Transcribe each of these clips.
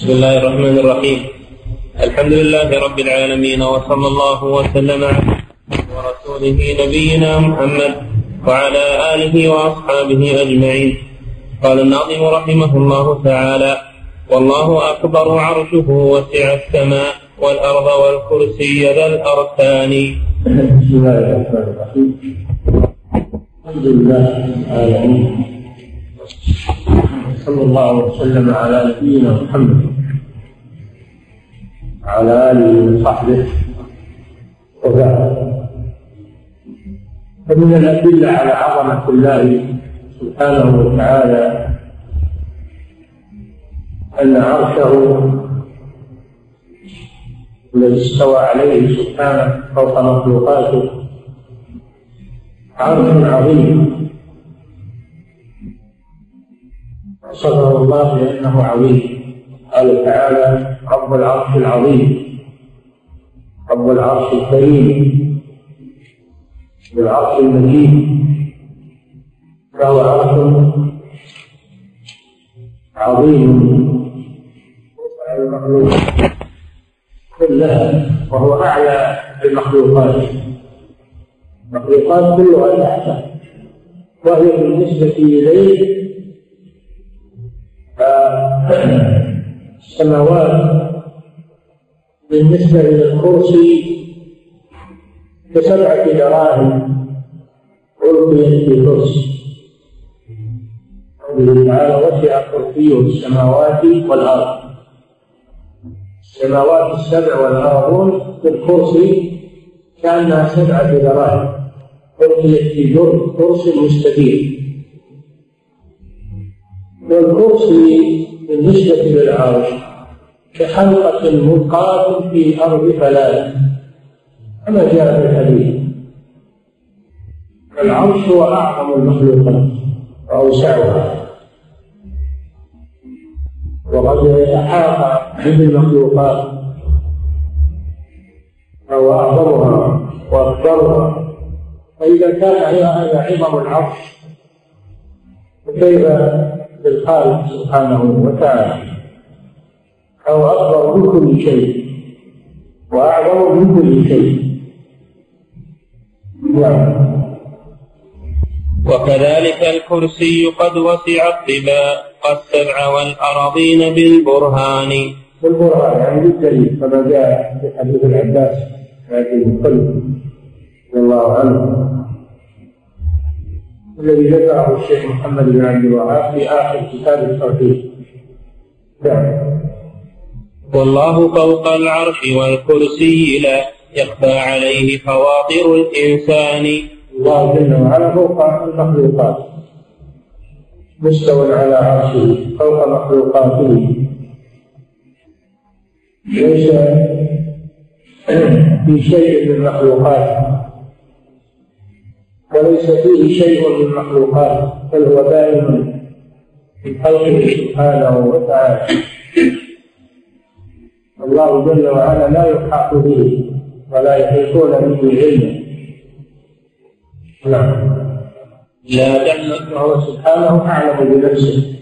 بسم الله الرحمن الرحيم الحمد لله رب العالمين وصلى الله وسلم على ورسوله نبينا محمد وعلى آله وأصحابه أجمعين قال الناظم رحمه الله تعالى والله أكبر عرشه وسع السماء والأرض والكرسي ذا الأركان بسم الله الرحمن الرحيم الحمد لله العالمين صلى الله وسلم على نبينا محمد وعلى آله وصحبه وبعد. فمن الأدلة على عظمة الله سبحانه وتعالى أن عرشه الذي استوى عليه سبحانه فوق مخلوقاته عرش عظيم. وصفه الله بأنه عظيم. قال تعالى رب العرش العظيم. رب العرش الكريم. بالعرش المجيد. فهو عرش عظيم. المخلوق كلها وهو أعلى المخلوقات المخلوقات كلها تحته. وهي بالنسبة إليه السماوات بالنسبة إلى الكرسي كسبعة دراهم ألقيت في كرسي قوله تعالى وسع كرسيه السماوات والأرض. السماوات السبع والأرضون في الكرسي كأنها سبعة دراهم. ألقيت في كرسي مستدير. والكرسي بالنسبة للعرش كحلقة ملقاة في أرض فلاة كما جاء في الحديث العرش هو أعظم المخلوقات وأوسعها. وقد أحاط بالمخلوقات فهو أعظمها وأكبرها فإذا كان هذا عظم العرش فكيف بالخالق سبحانه وتعالى. أو أكبر من كل شيء. وأعظم من كل شيء. نعم. وكذلك الكرسي قد وسع الطباق السبع والأراضين بالبرهان. بالبرهان يعني بالدليل كما جاء في حديث العباس هذه القلب رضي الله عنه. الذي ذكره الشيخ محمد بن عبد الوهاب في آخر كتاب التوحيد. نعم. والله فوق العرش والكرسي لا يخفى عليه خواطر الإنسان. الله جل وعلا فوق المخلوقات. مستوى على عرشه فوق مخلوقاته. ليس في شيء من المخلوقات وليس فيه شيء من المخلوقات بل هو دائم في خلقه سبحانه وتعالى. الله جل وعلا لا يحاط به ولا يحيطون به علما. نعم. لا تعلم وهو سبحانه أعلم بنفسه.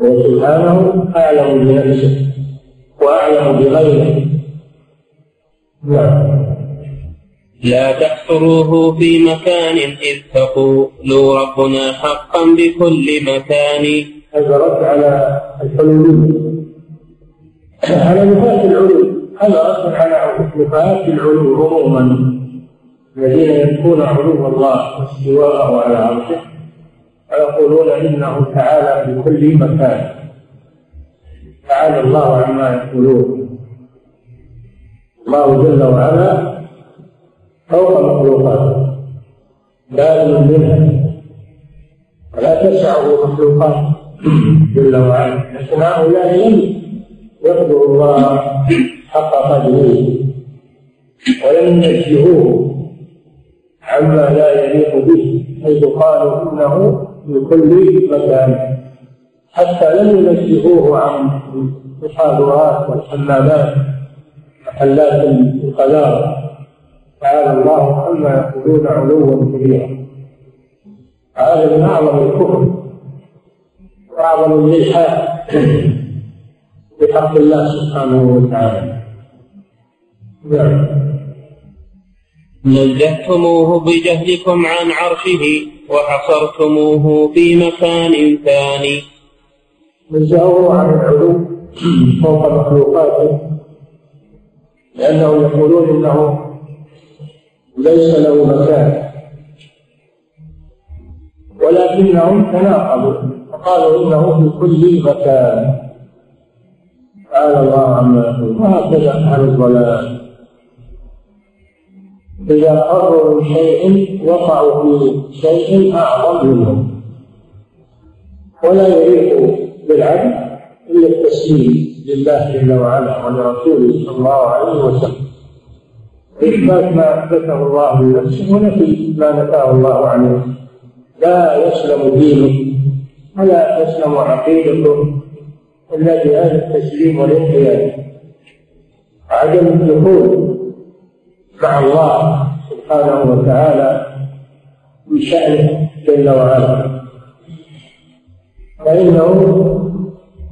هو سبحانه أعلم بنفسه وأعلم بغيره. نعم. لا تحصروه في مكان إذ تقولوا ربنا حقا بكل مكان. هذا رد على الحلولية على نفاة العلو هذا رد على نفاة العلو عموما. الذين ينفون علو الله واستواءه على عرشه ويقولون إنه تعالى بكل مكان. تعالى الله عما يقولون. الله جل وعلا فوق مخلوقاته دائم منها ولا تسعه مخلوقات جل وعلا. لكن هؤلاء يقدروا الله حق قدره ولم ينزهوه عما لا يليق به حيث قالوا إنه في كل مكان. حتى لم ينزهوه عن الحاضرات والحمامات محلات القذارة. تعالى الله عما يقولون علوا كبيرا. هذا من أعظم الكفر وأعظم الإلحاد بحق الله سبحانه وتعالى. نعم. نزهتموه بجهلكم عن عرشه وحصرتموه في مكان ثاني. نزهوه عن العلو فوق مخلوقاته لأنهم يقولون إنه ليس له مكان. ولكنهم تناقضوا وقالوا إنه في كل مكان. تعالى الله عما يقول وهكذا أهل الضلال. إذا قرروا شيء وقعوا في شيء أعظم منهم. ولا يليق بالعبد إلا التسليم لله جل وعلا ولرسوله صلى الله عليه وسلم. إثبات ما أثبته الله لنفسه ونفي ما نفاه الله عنه. لا يسلم دينه ولا تسلم عقيدته إلا بهذا التسليم والانقياد عدم الدخول مع الله سبحانه وتعالى بشأنه جل وعلا. فإنه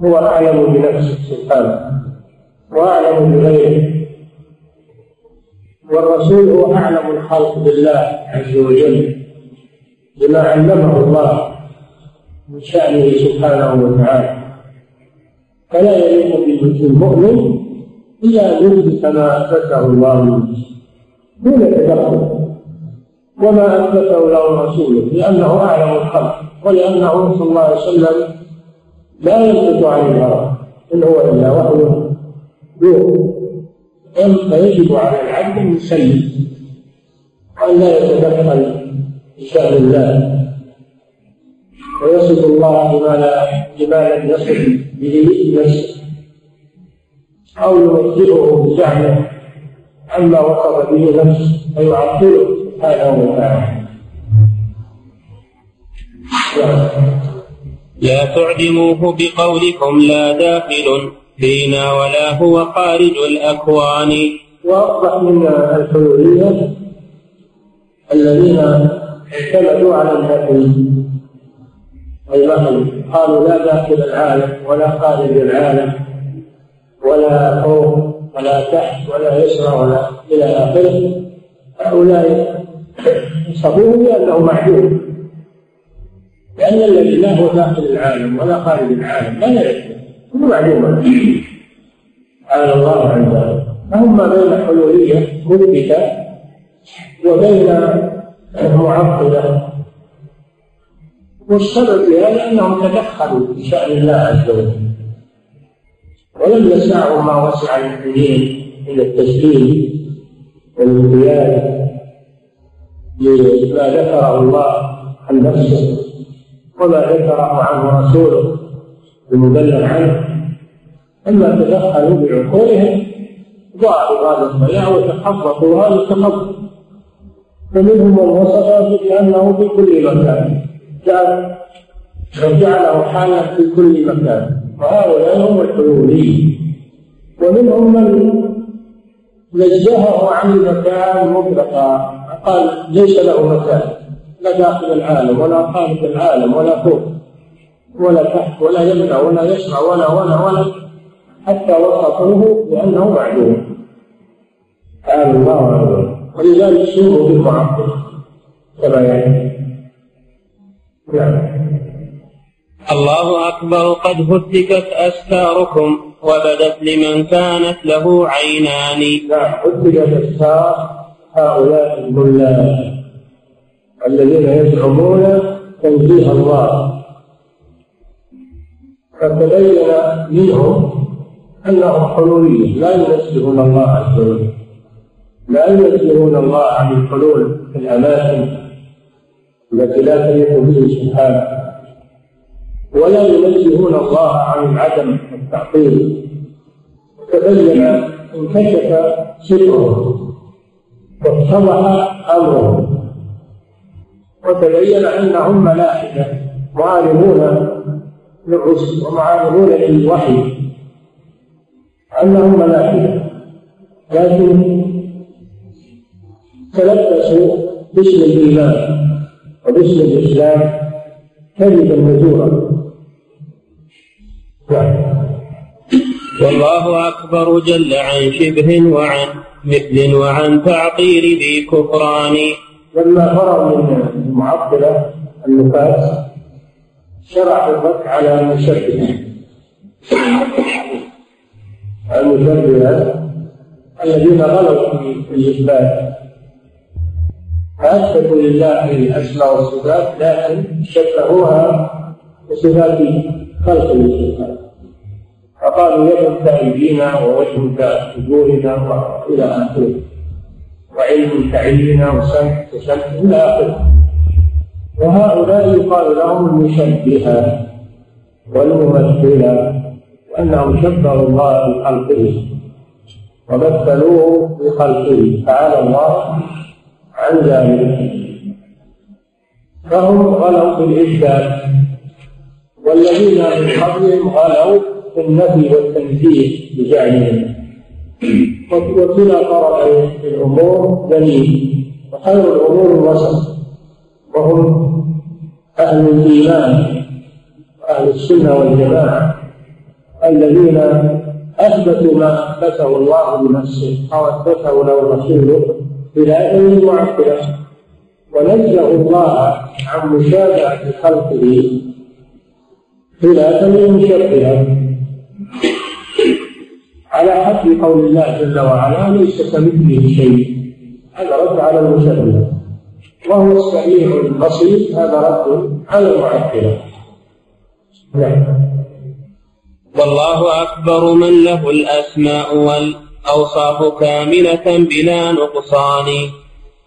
هو أعلم بنفسه سبحانه وأعلم بغيره. والرسول هو أعلم الخلق بالله عز وجل بما علمه الله من شأنه سبحانه وتعالى. فلا يليق بالمؤمن إلا يثبت ما أثبته الله لنفسه دون تدخل وما أثبته له رسوله لأنه أعلم الخلق ولأنه صلى الله عليه وسلم لا يثبت عن الهوى إن هو إلا يوحى فيجب على العبد أن يسلم وأن لا يتدخل في شأن الله. ويصف الله بما لا بما لم يصف به نفسه أو يمثله بزعمه عما وصف به نفسه فيعطله سبحانه وتعالى. لا تعدموه بقولكم لا داخل. فينا ولا هو خارج الأكوان. وأصبح من الحلولية الذين اعتمدوا على النفي المعنى قالوا لا داخل العالم ولا خارج العالم ولا فوق ولا تحت ولا يسرى ولا إلى آخره. هؤلاء يصفوه بأنه معدوم لأن الذي لا هو داخل العالم ولا خارج العالم لا يعرف هو معلوم تعالى الله عن ذلك فهم ما بين حلولية مثبتة وبين معطلة والسبب في هذا أنهم تدخلوا في شأن الله عز وجل. ولم يسعوا ما وسع المؤمنين من التسليم والانقياد لما ذكره الله عن نفسه وما ذكره عنه رسوله. المبلغ عنه أما تدخلوا بعقولهم ضاعوا هذا الضياع وتخبطوا هذا التخبط فمنهم من وصف بأنه في كل مكان. جعله حالا في كل مكان. وهؤلاء هم الحلوليين ومنهم من نزهه عن المكان مطلقا. قال ليس له مكان. لا داخل العالم ولا خارج العالم ولا فوق. ولا تحت ولا يمنع ولا يسمع ولا ولا ولا حتى وصفوه بأنه معلوم تعالى الله عنه ولذلك سوء بالمعطل كما يعني. نعم. الله أكبر قد هتكت أستاركم وبدت لمن كانت له عينان. نعم هتكت أستار هؤلاء الضلال الذين يزعمون تنزيه الله. فتبين منهم أنهم حلوليه لا ينزهون الله عز وجل. لا ينزهون الله عن الحلول في الأماكن التي لا تليق به سبحانه. ولا ينزهون الله عن العدم والتعطيل تبين انكشف سره واتضح أمره. وتبين أنهم ملائكة معالمون للرسل ومعالمون للوحي أنهم ملائكه لكن تلبسوا باسم الإيمان وباسم الإسلام كذبا وزورا. والله أكبر جل عن شبه وعن مثل وعن تعطيل ذي كفران. لما فرغ من المعطلة النفاس شرع الرد على المشبهة المشبهة الذين غلوا في الإثبات. فأثبتوا لله الأسماء والصفات لكن شبهوها بصفات خلق الصفات فقالوا يد كأيدينا ووجه كوجوهنا وإلى آخره. وعلم كعلمنا وسمع كسمع إلى آخره. وهؤلاء يقال لهم المشبهة والممثلة وأنهم شبهوا الله بخلقه ومثلوه بخلقه. تعالى الله عن ذلك. فهم غلوا في الإثبات والذين من قبلهم غلوا في النفي والتنزيه بجعلهم. وكلا في الأمور جميل وخير الأمور الوسط. وهم أهل الإيمان وأهل السنة والجماعة الذين أثبتوا ما أثبته الله بنفسه أو أثبته له رسوله بلا معقلة ونزهوا الله عن مشابهة خلقه خلافا للمشبهة على حد قول الله جل وعلا ليس كمثله شيء. هذا رد على المشبهة وهو السميع البصير هذا رد على المعطلة نعم. والله أكبر من له الأسماء والأوصاف كاملة بلا نقصان.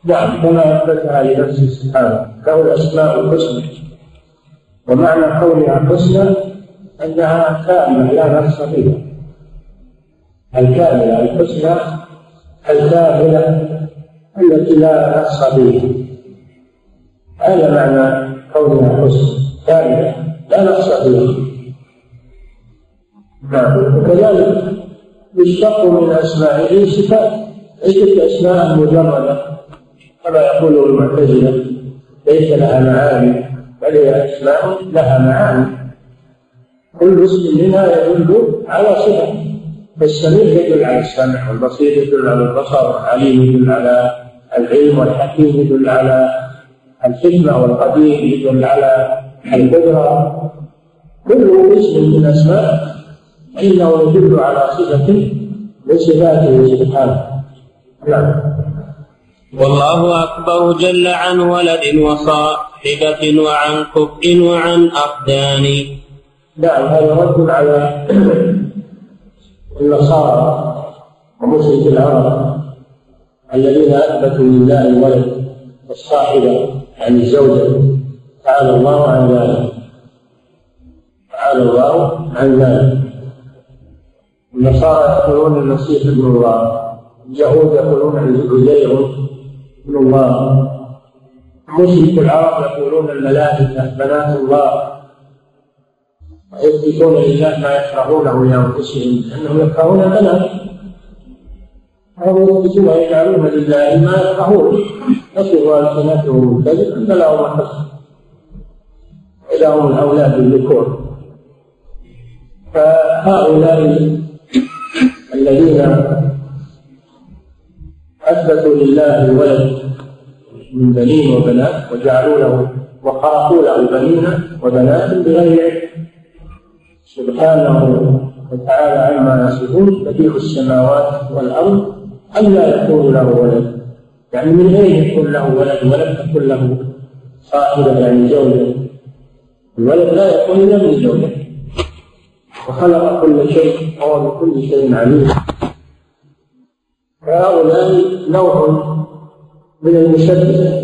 نعم كما أثبتها لنفسه سبحانه. له الأسماء الحسنى. ومعنى كونها حسنى أنها كاملة لا نقص فيها. الكاملة الحسنى الكاملة التي لا نقص فيها. هذا معنى كونها حسن كاملة لا نقص فيها نعم. وكذلك يشتق من أسمائه صفات. ليست أسماء مجردة كما يقول المعتزلة. ليس لها معاني بل هي أسماء لها معاني. كل اسم منها يدل على صفة. فالسميع يدل على السمع والبصير يدل على البصر والعليم يدل على العلم والحكيم يدل على الحكمة والقدير يدل على القدرة. كل اسم من أسماء فإنه يدل على صفة من صفاته سبحانه. نعم. والله أكبر جل عن ولد وصاحبة وعن كفء وعن أقدان نعم هذا رد على النصارى ومشرك العرب الذين أثبتوا لله الولد والصاحبة. عن الزوجة. تعالى الله عن ذلك. تعالى الله عن ذلك. النصارى يقولون المسيح ابن الله. اليهود يقولون عزير ابن الله. مشرك العرب يقولون الملائكة بنات الله. ويثبتون لله ما يكرهونه لأنفسهم أنهم يكرهون البنات. أو يثبتون ويجعلون لله ما يكرهون. تصف ألسنتهم الكذب أن لهم تصف لهم الأولاد الذكور فهؤلاء الذين أثبتوا لله الولد من بنين وبنات وجعلوا له وخلقوا له بنين وبنات بغير علم. سبحانه وتعالى عما يصفون بديع السماوات والأرض أن لا يكون له ولد. يعني من أين يكون له ولد؟ ولم تكن له صاحبة يعني زوجة الولد لا يكون إلا من زوجة. وخلق كل شيء وهو بكل شيء عليم. فهؤلاء نوع من المشبهة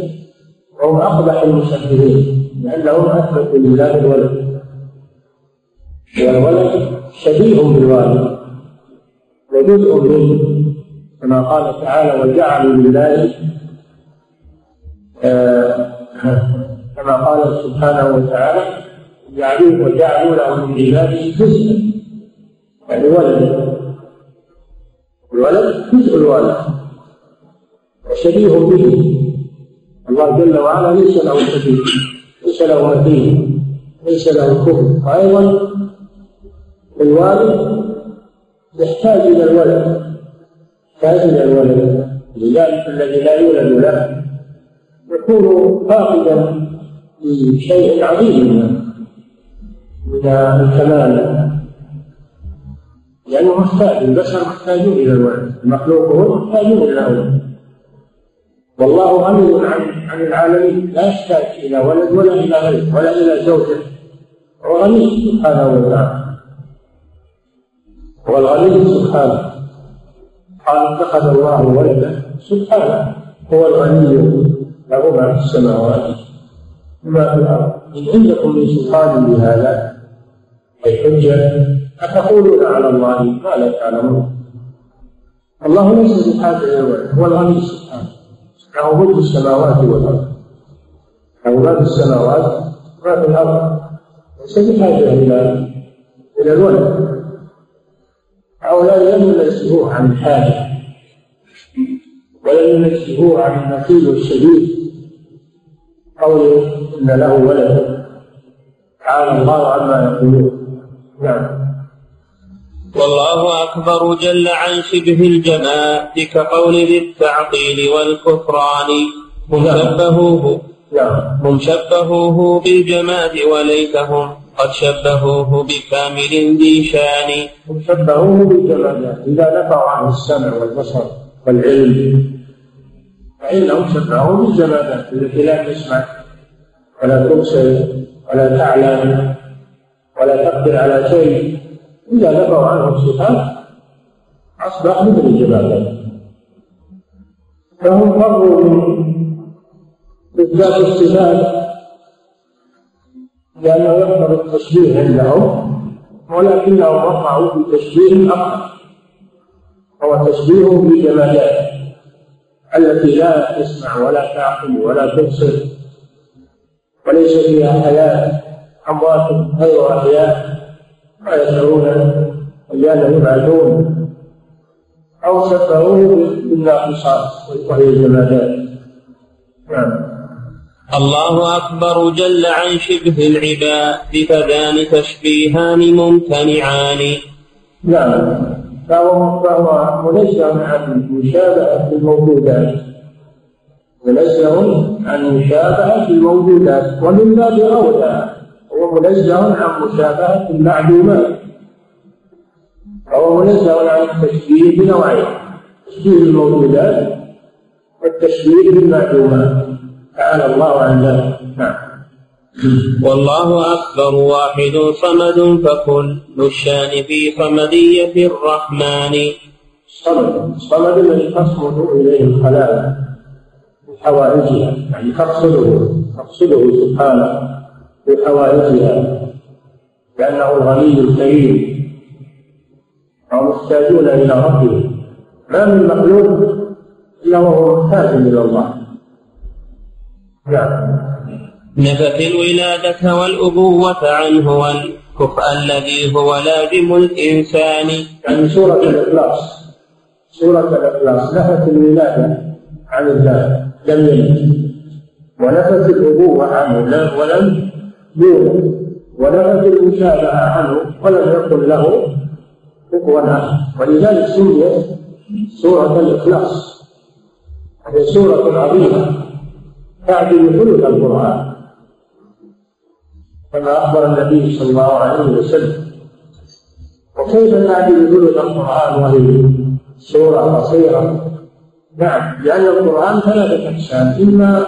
وهم أقبح المشبهين لأنهم أثبتوا لله الولد. والولد شبيه بالوالد وجزء منه. كما قال تعالى وجعلوا لله آه كما قال سبحانه وتعالى جعلوا وجعلوا له من عباده جزءا يعني ولد. الولد جزء الولد. وشبيه به. الله جل وعلا ليس له شبيه ليس له مثيل ليس له كفر. وأيضا الوالد يحتاج إلى الولد. إلى الولد. لذلك الذي لا يولد له يكون فاقدا لشيء عظيم من الكمال. لأنه محتاج البشر محتاجون إلى الولد. المخلوقون محتاجون إلى الولد. والله غني عن عن العالمين. لا يحتاج إلى ولد ولا إلى غيره ولا إلى زوجة. هو غني سبحانه وتعالى. هو الغني سبحانه. قال اتخذ الله ولدا. سبحانه هو الغني له ما في السماوات وما في الأرض. إن عندكم من سلطان بهذا أي حجة أتقولون على الله ما لا تعلمون. الله ليس بحاجه إلى هو الغني سبحانه. له ملك السماوات والأرض. له ما في السماوات ما في الأرض. ليس بحاجة إلى إلى الولد. هؤلاء لم ينزهوه عن الحاجة ولم ينزهوه عن النقيض الشديد قوله إن له ولد تعالى الله عما يقولون. نعم. والله أكبر جل عن شبه الجماعة كقول ذي التعطيل والكفران. هم نعم. شبهوه نعم. هم شبهوه بالجماد وليتهم. قد شبهوه بكامل ذي شان. شبهوه بالجمادات إذا نفوا عنه السمع والبصر والعلم فإنهم شبهوه بالجمادات التي لا تسمع ولا تبصر ولا تعلم ولا تقدر على شيء إذا نفوا عنه الصفات أصبح مثل الجمادات فهم فروا من إثبات الصفات لأنه يقتضي التشبيه عندهم ولكنهم وقعوا في تشبيه أكثر هو تشبيه بالجمادات التي لا تسمع ولا تعقل ولا تبصر وليس فيها حياة أموات غير أحياء ما يشعرون أيان يبعثون أو شبهوه بالناقصات وهي الجمادات. نعم. الله أكبر جل عن شبه العباد فذان تشبيهان ممتنعان. نعم. فهو فهو منزه عن مشابهة الموجودات. منزه عن مشابهة الموجودات ومن باب أولى هو منزه عن مشابهة المعلومات. فهو منزه عن التشبيه بنوعين تشبيه الموجودات والتشبيه بالمعلومات. تعالى الله عن ذلك نعم. والله أكبر واحد صمد فكل الشان في صمدية الرحمن. الصمد الصمد الذي تصمد إليه الخلائق بحوائجها يعني تقصده تقصده سبحانه بحوائجها لأنه الغني الكريم. وهم محتاجون إلى ربهم ما من مخلوق إلا وهو محتاج إلى الله. نعم. نفت الولادة والأبوة عنه والكفء الذي هو لازم الإنسان. يعني سورة الإخلاص سورة الإخلاص نفت الولادة عن الله لم يلد ونفت الأبوة عنه ولم يولد ونفت المشابهة عنه ولم يكن له كفوا أحد. ولذلك سميت سورة الإخلاص. هي سورة عظيمة. تعدل ثلث القرآن. كما أخبر النبي صلى الله عليه وسلم. وكيف نعدل ثلث القرآن وهي سورة قصيرة نعم لأن القرآن ثلاثة أقسام إما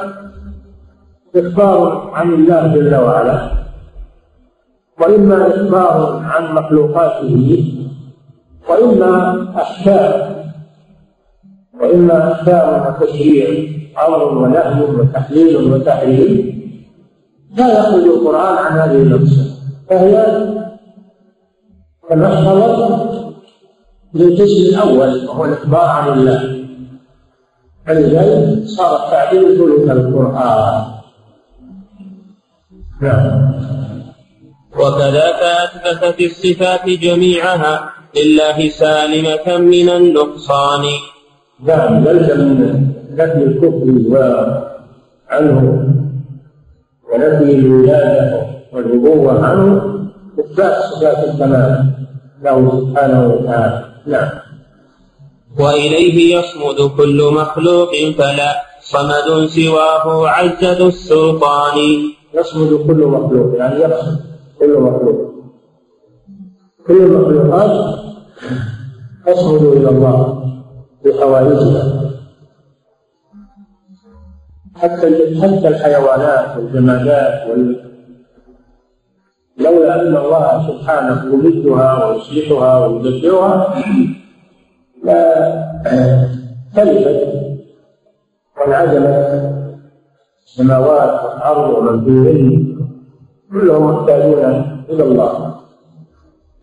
إخبار عن الله جل وعلا وإما إخبار عن مخلوقاته وإما أحكام وإما أحكام وتشريع أمر ونهي وتحليل وتحريم لا يخرج القرآن عن هذه الأقسام فهي تمحضت للقسم الأول وهو الإخبار عن الله. فلذلك صار التعبير ثلث القرآن. نعم. وكذاك أثبتت الصفات جميعها لله سالمة من النقصان. نعم يلزم من نفي الكفر وعنه ونفي الولادة والنبوة عنه إثبات صفات الكمال. له سبحانه وتعالى. نعم. وإليه يصمد كل مخلوق فلا صمد سواه عز ذو السلطان. يصمد كل مخلوق يعني يقصد كل مخلوق. كل المخلوقات تصمد إلى الله. بحوائجها حتى حتى الحيوانات والجمادات وال لولا أن الله سبحانه يمدها ويصلحها ويدبرها لا تلفت وانعدمت السماوات والأرض ومن فيهن كلهم محتاجون إلى الله.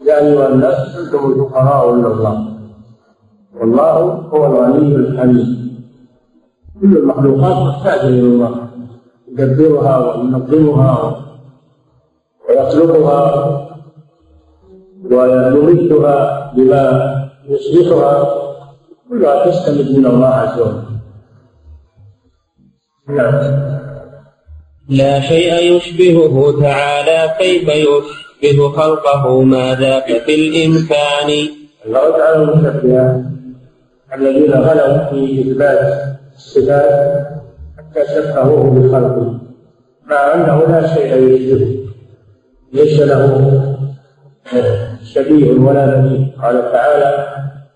يا أيها الناس أنتم الفقراء إلى الله. والله هو الغني الحميد. كل المخلوقات محتاجه إلى الله. يدبرها وينظمها ويخلقها ويمدها بما يصلحها. كلها تستمد من الله عز وجل. نعم. لا شيء يشبهه تعالى كيف يشبه خلقه ما ذاك في الإمكان الله تعالى المشبهة الذين غلوا في إثبات الصفات حتى شبهوه بخلقه مع أنه لا شيء يشبهه ليس له شبيه ولا نذير قال تعالى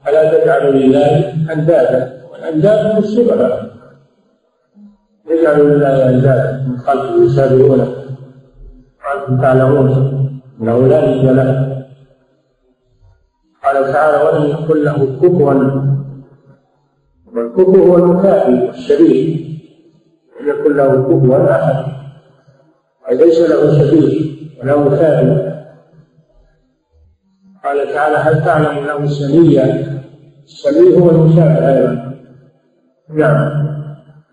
ألا تجعلوا لله أندادا؟ والأنداد هم الشبهة يجعل لله أندادا من خلقه يسابقونه. وأنتم تعلمون أنه لا نجد له. قال تعالى ولم يكن له كفوا والكفو هو المكافي والشبيه لم يكن له كفوا أحد. وليس له شبيه ولا مثال قال تعالى هل تعلم له سميا السمي هو المشابه أيضا. نعم.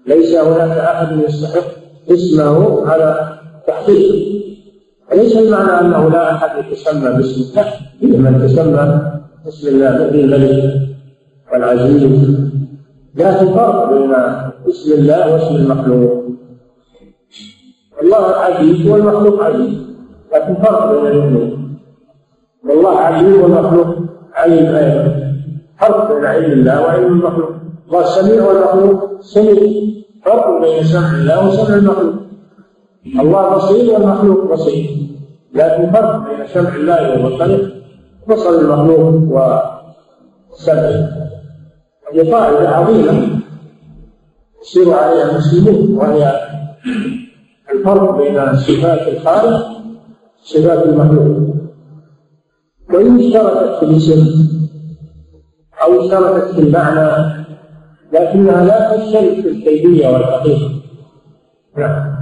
ليس هناك أحد يستحق اسمه على تحقيق. وليس المعنى أنه لا أحد يتسمى باسم لا من تسمى باسم الله الملك والعزيز لكن فرق بين اسم الله واسم المخلوق. الله عزيز والمخلوق عزيز لكن فرق بين الاثنين. والله عليم والمخلوق عليم أيضا. فرق بين علم الله وعلم المخلوق. الله سميع والمخلوق سميع. فرق بين سمع الله وسمع المخلوق. الله بصير والمخلوق بصير. لكن فرق بين سمع الله وبصره بصر المخلوق وسمعه. قاعدة عظيمة يسير عليها المسلمون وهي الفرق بين صفات الخالق صفات المخلوق. وإن اشتركت في الاسم أو اشتركت في المعنى لكنها لا تشترك في الكيفية والحقيقة. نعم.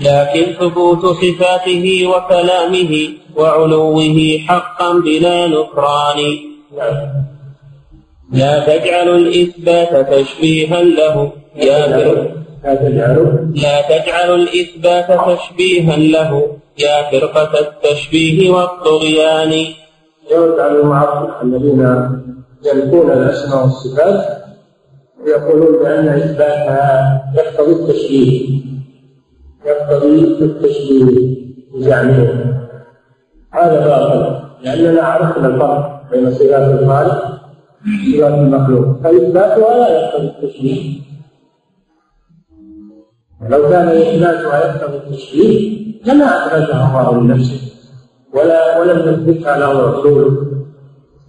لكن ثبوت صفاته وكلامه وعلوه حقا بلا نكران. نعم. لا تجعل الإثبات تشبيها له. يا لا تجعلوا لا تجعل الإثبات تشبيها له. يا فرقة التشبيه والطغيان. يرد على المعطل الذين ينفون الأسماء والصفات ويقولون بأن إثباتها يقتضي التشبيه. يقتضي التشبيه بزعمهم هذا باطل لأننا عرفنا الفرق بين صفات الخالق وصفات المخلوق فإثباتها لا يقتضي التشبيه لو كان إثباتها يقتضي التشبيه لما أثبتها الله لنفسه؟ ولا ولم يثبتها له رسوله.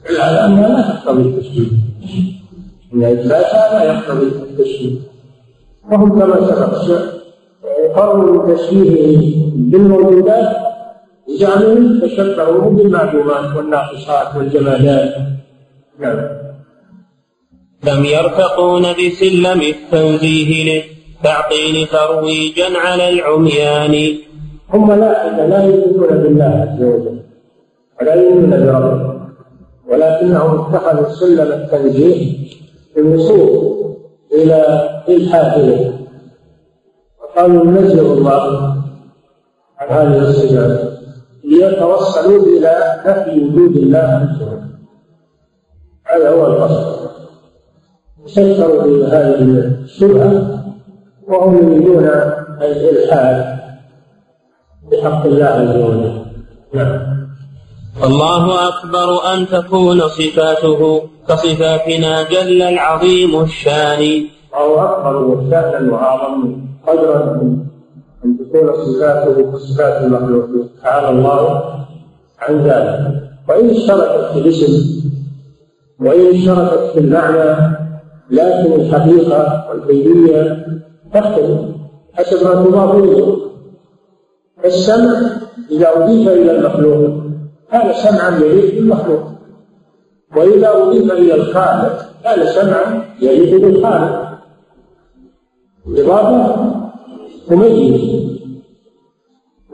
على أنها لا تقتضي التشبيه إن إثباتها لا يقتضي التشبيه وهم كما سبق قرروا التشبيه بالموجودات بزعمهم تشبهوا بالمعلومات والناقصات والجمادات. نعم. لم يرتقون بسلم التنزيه للتعطيل ترويجا على العميان. هم ملائكة لا يؤمنون بالله عز وجل ولا يؤمنون بربهم ولكنهم اتخذوا سلم التنزيه للوصول إلى إلحادهم وقالوا ننزه الله عن هذه الصفات ليتوصلوا إلى نفي وجود الله عز وجل. هذا هو القصد. سكروا بهذه الشبهة وهم يريدون الإلحاد بحق الله عز وجل. نعم. الله أكبر أن تكون صفاته كصفاتنا جل العظيم الشان. أو أكبر وشأنا وأعظم قدرا أن تكون صفاته كصفات المخلوقين تعالى الله عن ذلك. وإن اشتركت في الاسم وإن اشتركت في المعنى لكن الحقيقة والكيفية تختلف. حسب ما تضاف إليه. السمع إذا أضيف إلى المخلوق كان سمعا يليق بالمخلوق وإذا أضيف إلى الخالق كان سمعا يليق بالخالق الإضافة تميز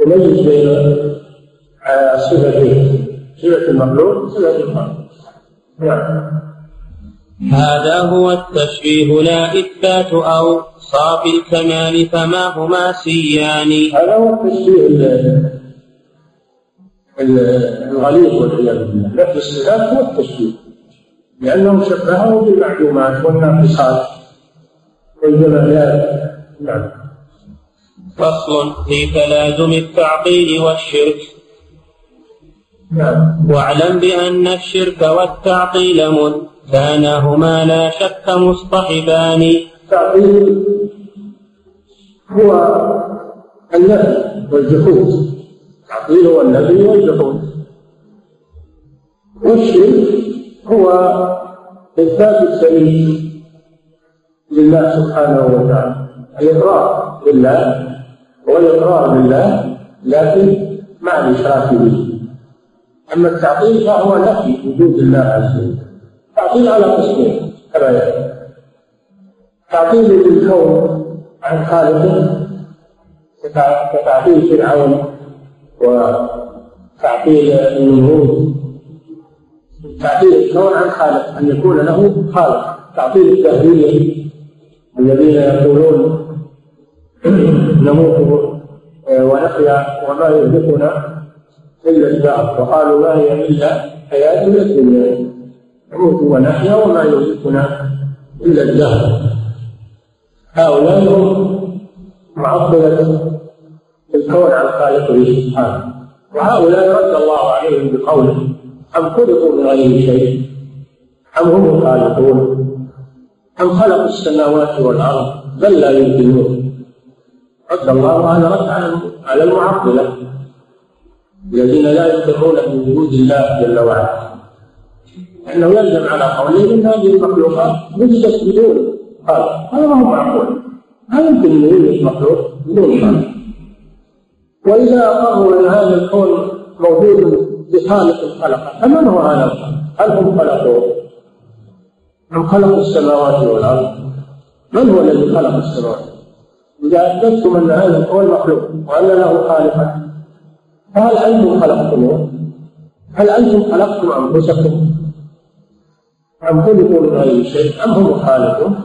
تميز بين الصفتين صفة المخلوق وصفة الخالق نعم. هذا هو التشبيه لا إثبات أو صاف الكمال فما هما سيان؟ هذا هو التشبيه الغليظ والعياذ بالله. نفي الصفات هو التشبيه لأنه شبهه بالمعلومات والناقصات والجمالات نعم. فصل في تلازم التعطيل والشرك. نعم. واعلم بأن الشرك والتعطيل منتانهما لا شك مصطحبان. التعطيل هو النفي والجحود. التعطيل هو النفي والجحود. والشرك هو إثبات السبيل لله سبحانه وتعالى. الإقرار بالله والإقرار بالله لكن مع الإشراك به. أما التعطيل فهو نفي وجود الله عز وجل. تعطيل على قسمين كما يأتي تعطيل للكون عن خالقه كتعطيل فرعون وتعطيل النمرود تعطيل الكون عن خالق أن يكون له خالق. تعطيل الدهرية الذين يقولون نموت ونحيا وما يهلكنا إلا الدهر وقالوا ما هي إلا حياتنا الدنيا. نموت ونحيا وما يهلكنا إلا الدهر هؤلاء هم معطلة الكون عن خالقه سبحانه. وهؤلاء رد الله عليهم بقوله أم خلقوا من غير شيء؟ أم هم الخالقون؟ أم خلقوا السماوات والأرض بل لا يمكنون رد الله هذا رد على المعطلة. الذين لا يقرون بوجود الله جل وعلا. لأنه يلزم على قوله أن هذه المخلوقات وجدت بدون خالق هذا ما هو معقول ما يمكن أن يوجد مخلوق بدون خالق وإذا أقروا أن هذا الكون موجود بخالق خلقه فمن هو هذا الخالق؟ هل هم خلقوه؟ أم خلقوا السماوات والأرض؟ من هو الذي خلق السماوات؟ إذا أثبتتم أن هذا الكون مخلوق وأن له خالقا فهل أنتم خلقتموه؟ هل أنتم خلقتم أنفسكم؟ أم خلقوا من غير شيء أم هم الخالقون؟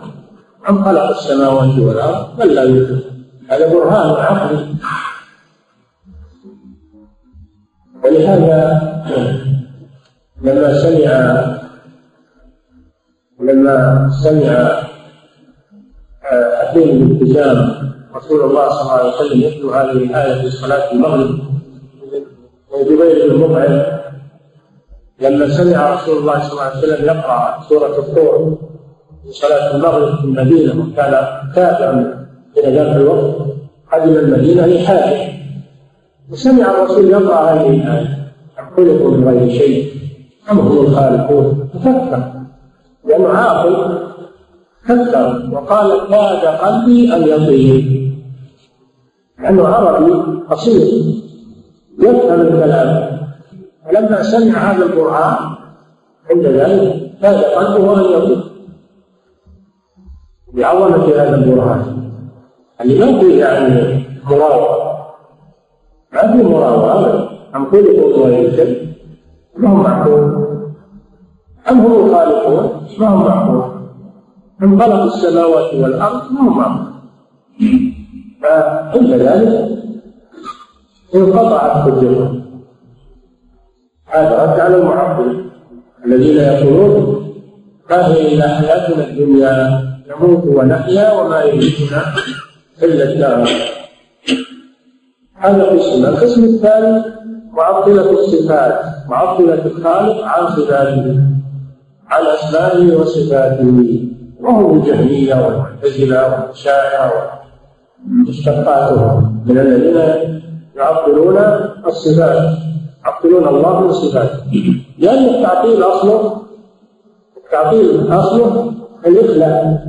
أم خلق السماوات والأرض؟ بل لا يوجد هذا برهان عقلي ولهذا لما سمع لما سمع حكيم الالتزام رسول الله صلى الله عليه وسلم يتلو هذه الآية في صلاة المغرب من جبير بن مطعم لما سمع رسول الله صلى الله عليه وسلم يقرأ سورة الطور في صلاة المغرب في المدينة وكان كافرا إلى ذاك الوقت قدم المدينة لحاجة وسمع الرسول يقرأ هذه الآية. خلقوا من غير شيء أم هم الخالقون. ففكر لأنه عاقل. فكر. وقال كاد قلبي أن يطير لأنه عربي قصير يفهم الكلام. فلما سمع هذا القرآن عند ذلك كاد قلبه أن يطير بعظمة هذا البرهان اللي ما فيه يعني مراوغة. ما في مراوغة أبدا. أم خلقوا من غير شيء؟ ما هم معقول؟ أم هم الخالقون؟ ما هم معقول؟ أم خلقوا السماوات والأرض؟ ما هم معقول؟ فعند ذلك انقطعت حجتهم هذا رد على المعطل الذين يقولون ما هي إلا حياتنا الدنيا؟ نموت ونحيا وما يهلكنا إلا الدهر. هذا قسم القسم الثاني معطلة الصفات معطلة الخالق عن صفاته عن أسمائه وصفاته. وهم الجهمية والمعتزلة والشاعرة ومشتقاتهم من الذين يعطلون الصفات. يعطلون الله من صفاته لأن التعطيل أصله التعطيل أصله الإخلاء.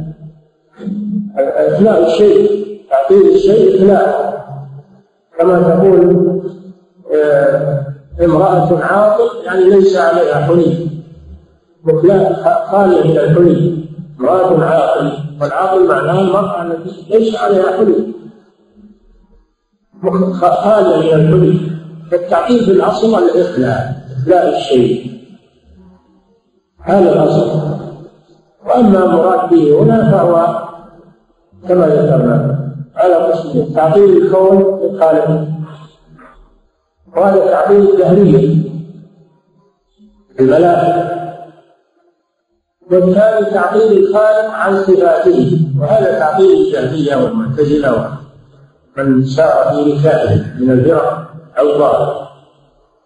إخلاء الشيء تعطيل الشيء إخلاء. كما تقول آه، امرأة عاقل يعني ليس عليها حلي مخلاء خالية من الحلي امرأة عاقل والعاقل معناه المرأة التي ليس عليها حلي خالية من الحلي فالتعطيل في الأصل الإخلاء إخلاء الشيء. هذا الأصل وأما المراد به هنا فهو كما ذكرنا على قسمين تعطيل الكون للخالق وهذا تعطيل الدهرية الملائكة والثاني تعطيل الخالق عن صفاته. وهذا تعطيل الجهمية والمعتزلة ومن سار في ركابه من الفرق. الظاهر.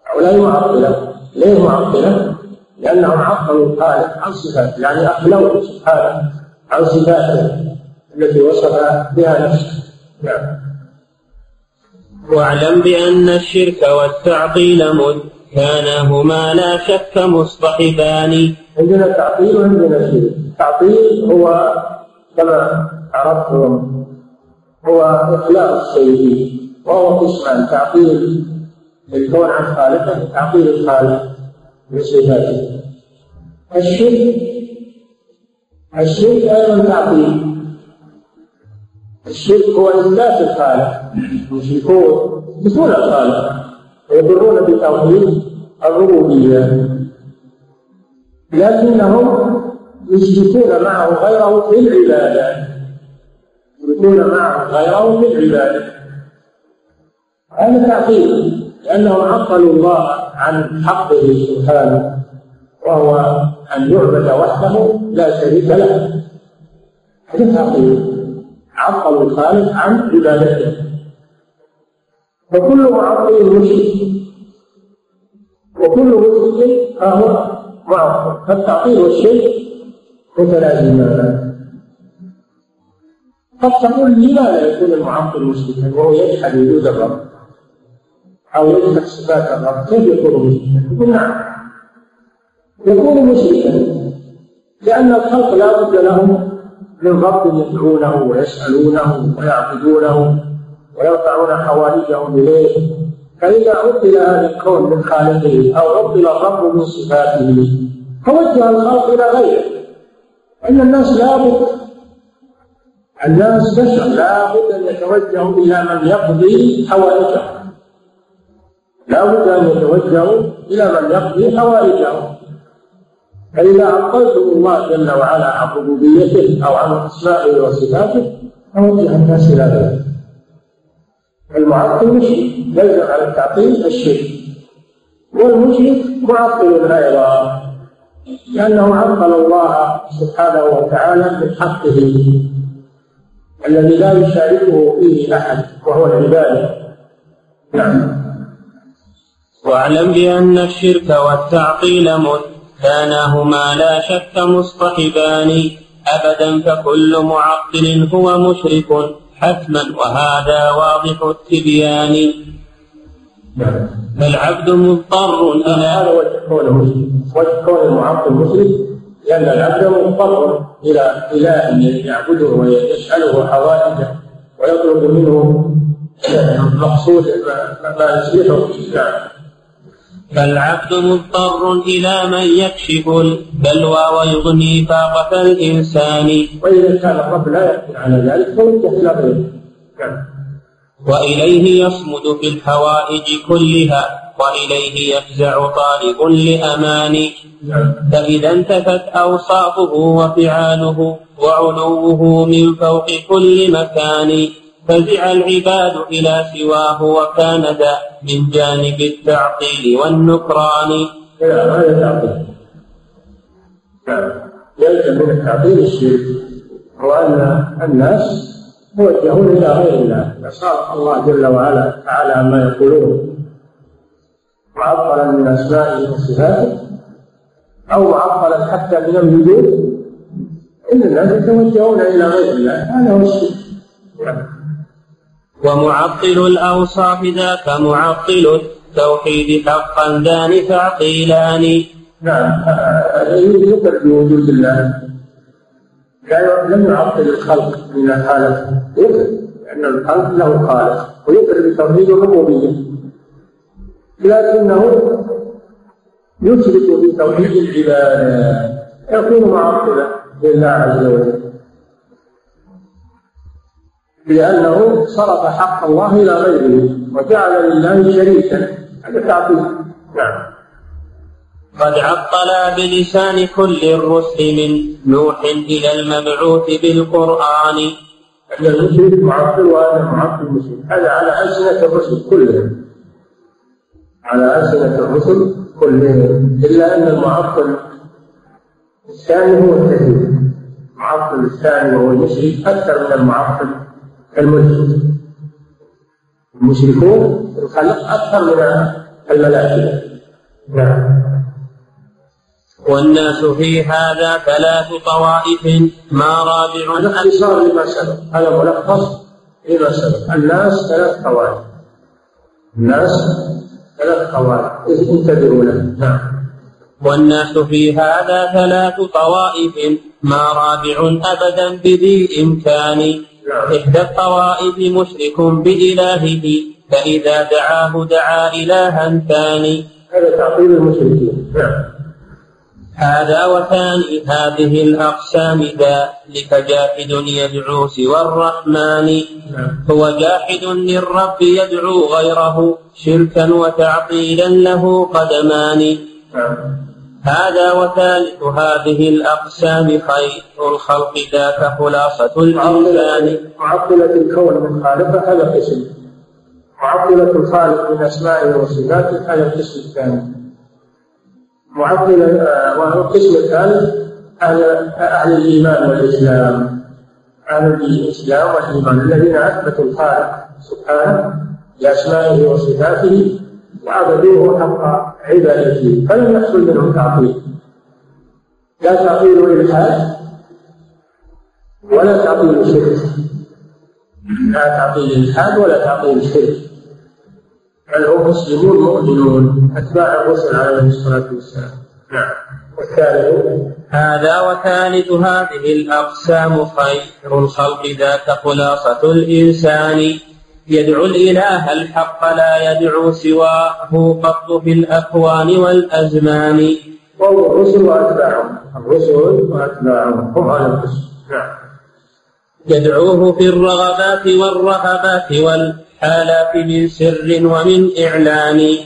هؤلاء معطلة ليه معطلة؟ لأنهم عطلوا الخالق عن صفاته. يعني أخلوه سبحانه عن صفاته التي وصف بها نفسه. نعم. واعلم بأن الشرك والتعطيل مذ كانهما لا شك مصطحبان. عندنا تعطيل وعندنا شرك. التعطيل هو كما عرفتم هو إخلاء الشيء وهو قسمان تعطيل الكون عن خالقه تعطيل الخالق بصفاته. الشرك الشرك أيضا تعطيل الشرك هو إثبات الخالق. المشركون يثبتون الخالق ويقرون بتوحيد الربوبية. لكنهم يشركون معه غيره في العبادة. يشركون معه غيره في العبادة. هذا تعطيل لأنهم عطلوا الله عن حقه سبحانه وهو أن يعبد وحده لا شريك له. هذا تعطيل عطلوا الخالق عن عبادته. وكل معطل مشرك. وكل مشرك فهو معطل. فالتعطيل والشرك متلازمان قد تقول لماذا يكون المعطل مشركا وهو يجحد وجود الرب؟ أو يجحد صفات الرب كيف يكون مشركا؟ نعم يكون مشركا لأن الخلق لا بد لهم من رب يدعونه ويسألونه ويعبدونه ويرفعون حوائجهم إليه. فإذا عطل هذا الكون من خالقه أو عطل الرب من صفاته توجه الخلق إلى غيره. أن الناس لابد الناس بشر لابد أن يتوجهوا إلى من يقضي حوائجهم. لابد أن يتوجهوا إلى من يقضي حوائجهم. فإذا عطلتم الله جل وعلا عن ربوبيته أو عن أسمائه وصفاته فوجه الناس إلى ذلك. المعطل مشرك يلزم على التعطيل الشرك. والمشرك معطل أيضا لأنه عطل الله سبحانه وتعالى من حقه الذي لا يشاركه فيه أحد وهو العبادة نعم. واعلم بأن الشرك والتعطيل مذ كانهما لا شك مصطحبان. أبدا فكل معطل هو مشرك حتما وهذا واضح التبيان. فالعبد مضطر إلى هذا وجه كون المعطل مسلم لأن العبد مضطر إلى إله يعبده ويسأله حوائجه ويطلب منه مقصود ما يصلحه نعم فالعبد مضطر إلى من يكشف البلوى ويغني فاقة الإنسان وإذا كان الرب لا يقدر على ذلك فوجه إلى غيره نعم. وإليه يصمد في الحوائج كلها وإليه يفزع طالب لأمان نعم. فإذا انتفت أوصافه وفعاله وعلوه من فوق كل مكان فزع العباد إلى سواه وكان ذا من جانب التعطيل والنكران. هذا تعطيل. يلزم من التعطيل الشرك وأن الناس موجهون إلى غير الله. فصار الله جل وعلا تعالى عما يقولون. معطلا من أسمائه وصفاته أو معطلا حتى من الوجود. إن الناس يتوجهون إلى غير الله هذا هو الشرك. ومعطل الأوصاف ذاك معطل التوحيد حقا ذان تعطيلان نعم. يقر بوجود الله. لا لم يعطل الخلق من الخالق. يقر لأن الخلق له خالق. ويقر بتوحيد الربوبية. لكنه يشرك بتوحيد العبادة. يكون معطلا لله عز وجل. لأنه صرف حق الله إلى غيره وجعل لله شريكا. هذا تعطيل. نعم. قد عطل بلسان كل الرسل من نوح إلى المبعوث بالقرآن. أن المشرك معطل وهذا معطل المشرك. هذا على ألسنة الرسل كلهم. على ألسنة الرسل كلهم. إلا أن المعطل الثاني هو التكذيب المعطل الثاني وهو المشرك أكثر من المعطل. الملحد المشركون الخلق أكثر من الملائكة. نعم. والناس في هذا ثلاث طوائف ما رابع؟ هذا اختصار لما سبق. هذا ملخص لما سبق. الناس ثلاث طوائف. الناس ثلاث طوائف. انتبهوا له نعم. والناس في هذا ثلاث طوائف ما رابع أبدا بذي إمكان نعم. إحدى الطوائف مشرك بإلهه فإذا دعاه دعا إلها ثاني. هذا تعطيل المشركين. نعم. هذا وثاني هذه الأقسام ذلك جاحد يدعو سوى الرحمن. هو جاحد للرب يدعو غيره شركا وتعطيلا له قدمان. هذا وثالث هذه الأقسام خير الخلق ذاك خلاصة الإنسان. معطلة الكون من خالقه هذا قسم معطلة الخالق من أسمائه وصفاته هذا القسم الثاني. معطل آه، وهو القسم الثالث أهل الإيمان والإسلام. أهل الإسلام والإيمان الذين أثبتوا الخالق سبحانه بأسمائه وصفاته وعبدوه حق عبادته فلم يحصل منهم تعطيل؟ لا تعطيل إلحاد ولا تعطيل شرك. لا تعطيل إلحاد ولا تعطيل شرك بل هم مسلمون مؤمنون. أتباع الرسل عليه الصلاة والسلام. نعم. والثالث هذا وثالث هذه الأقسام خير الخلق ذاك خلاصة الإنسان. يدعو الإله الحق لا يدعو سواه قط في الأكوان والأزمان. وهو الرسل وأتباعهم. الرسل وأتباعهم. هم على القسم. نعم. يدعوه في الرغبات والرهبات وال الآلاف من سر ومن إعلان.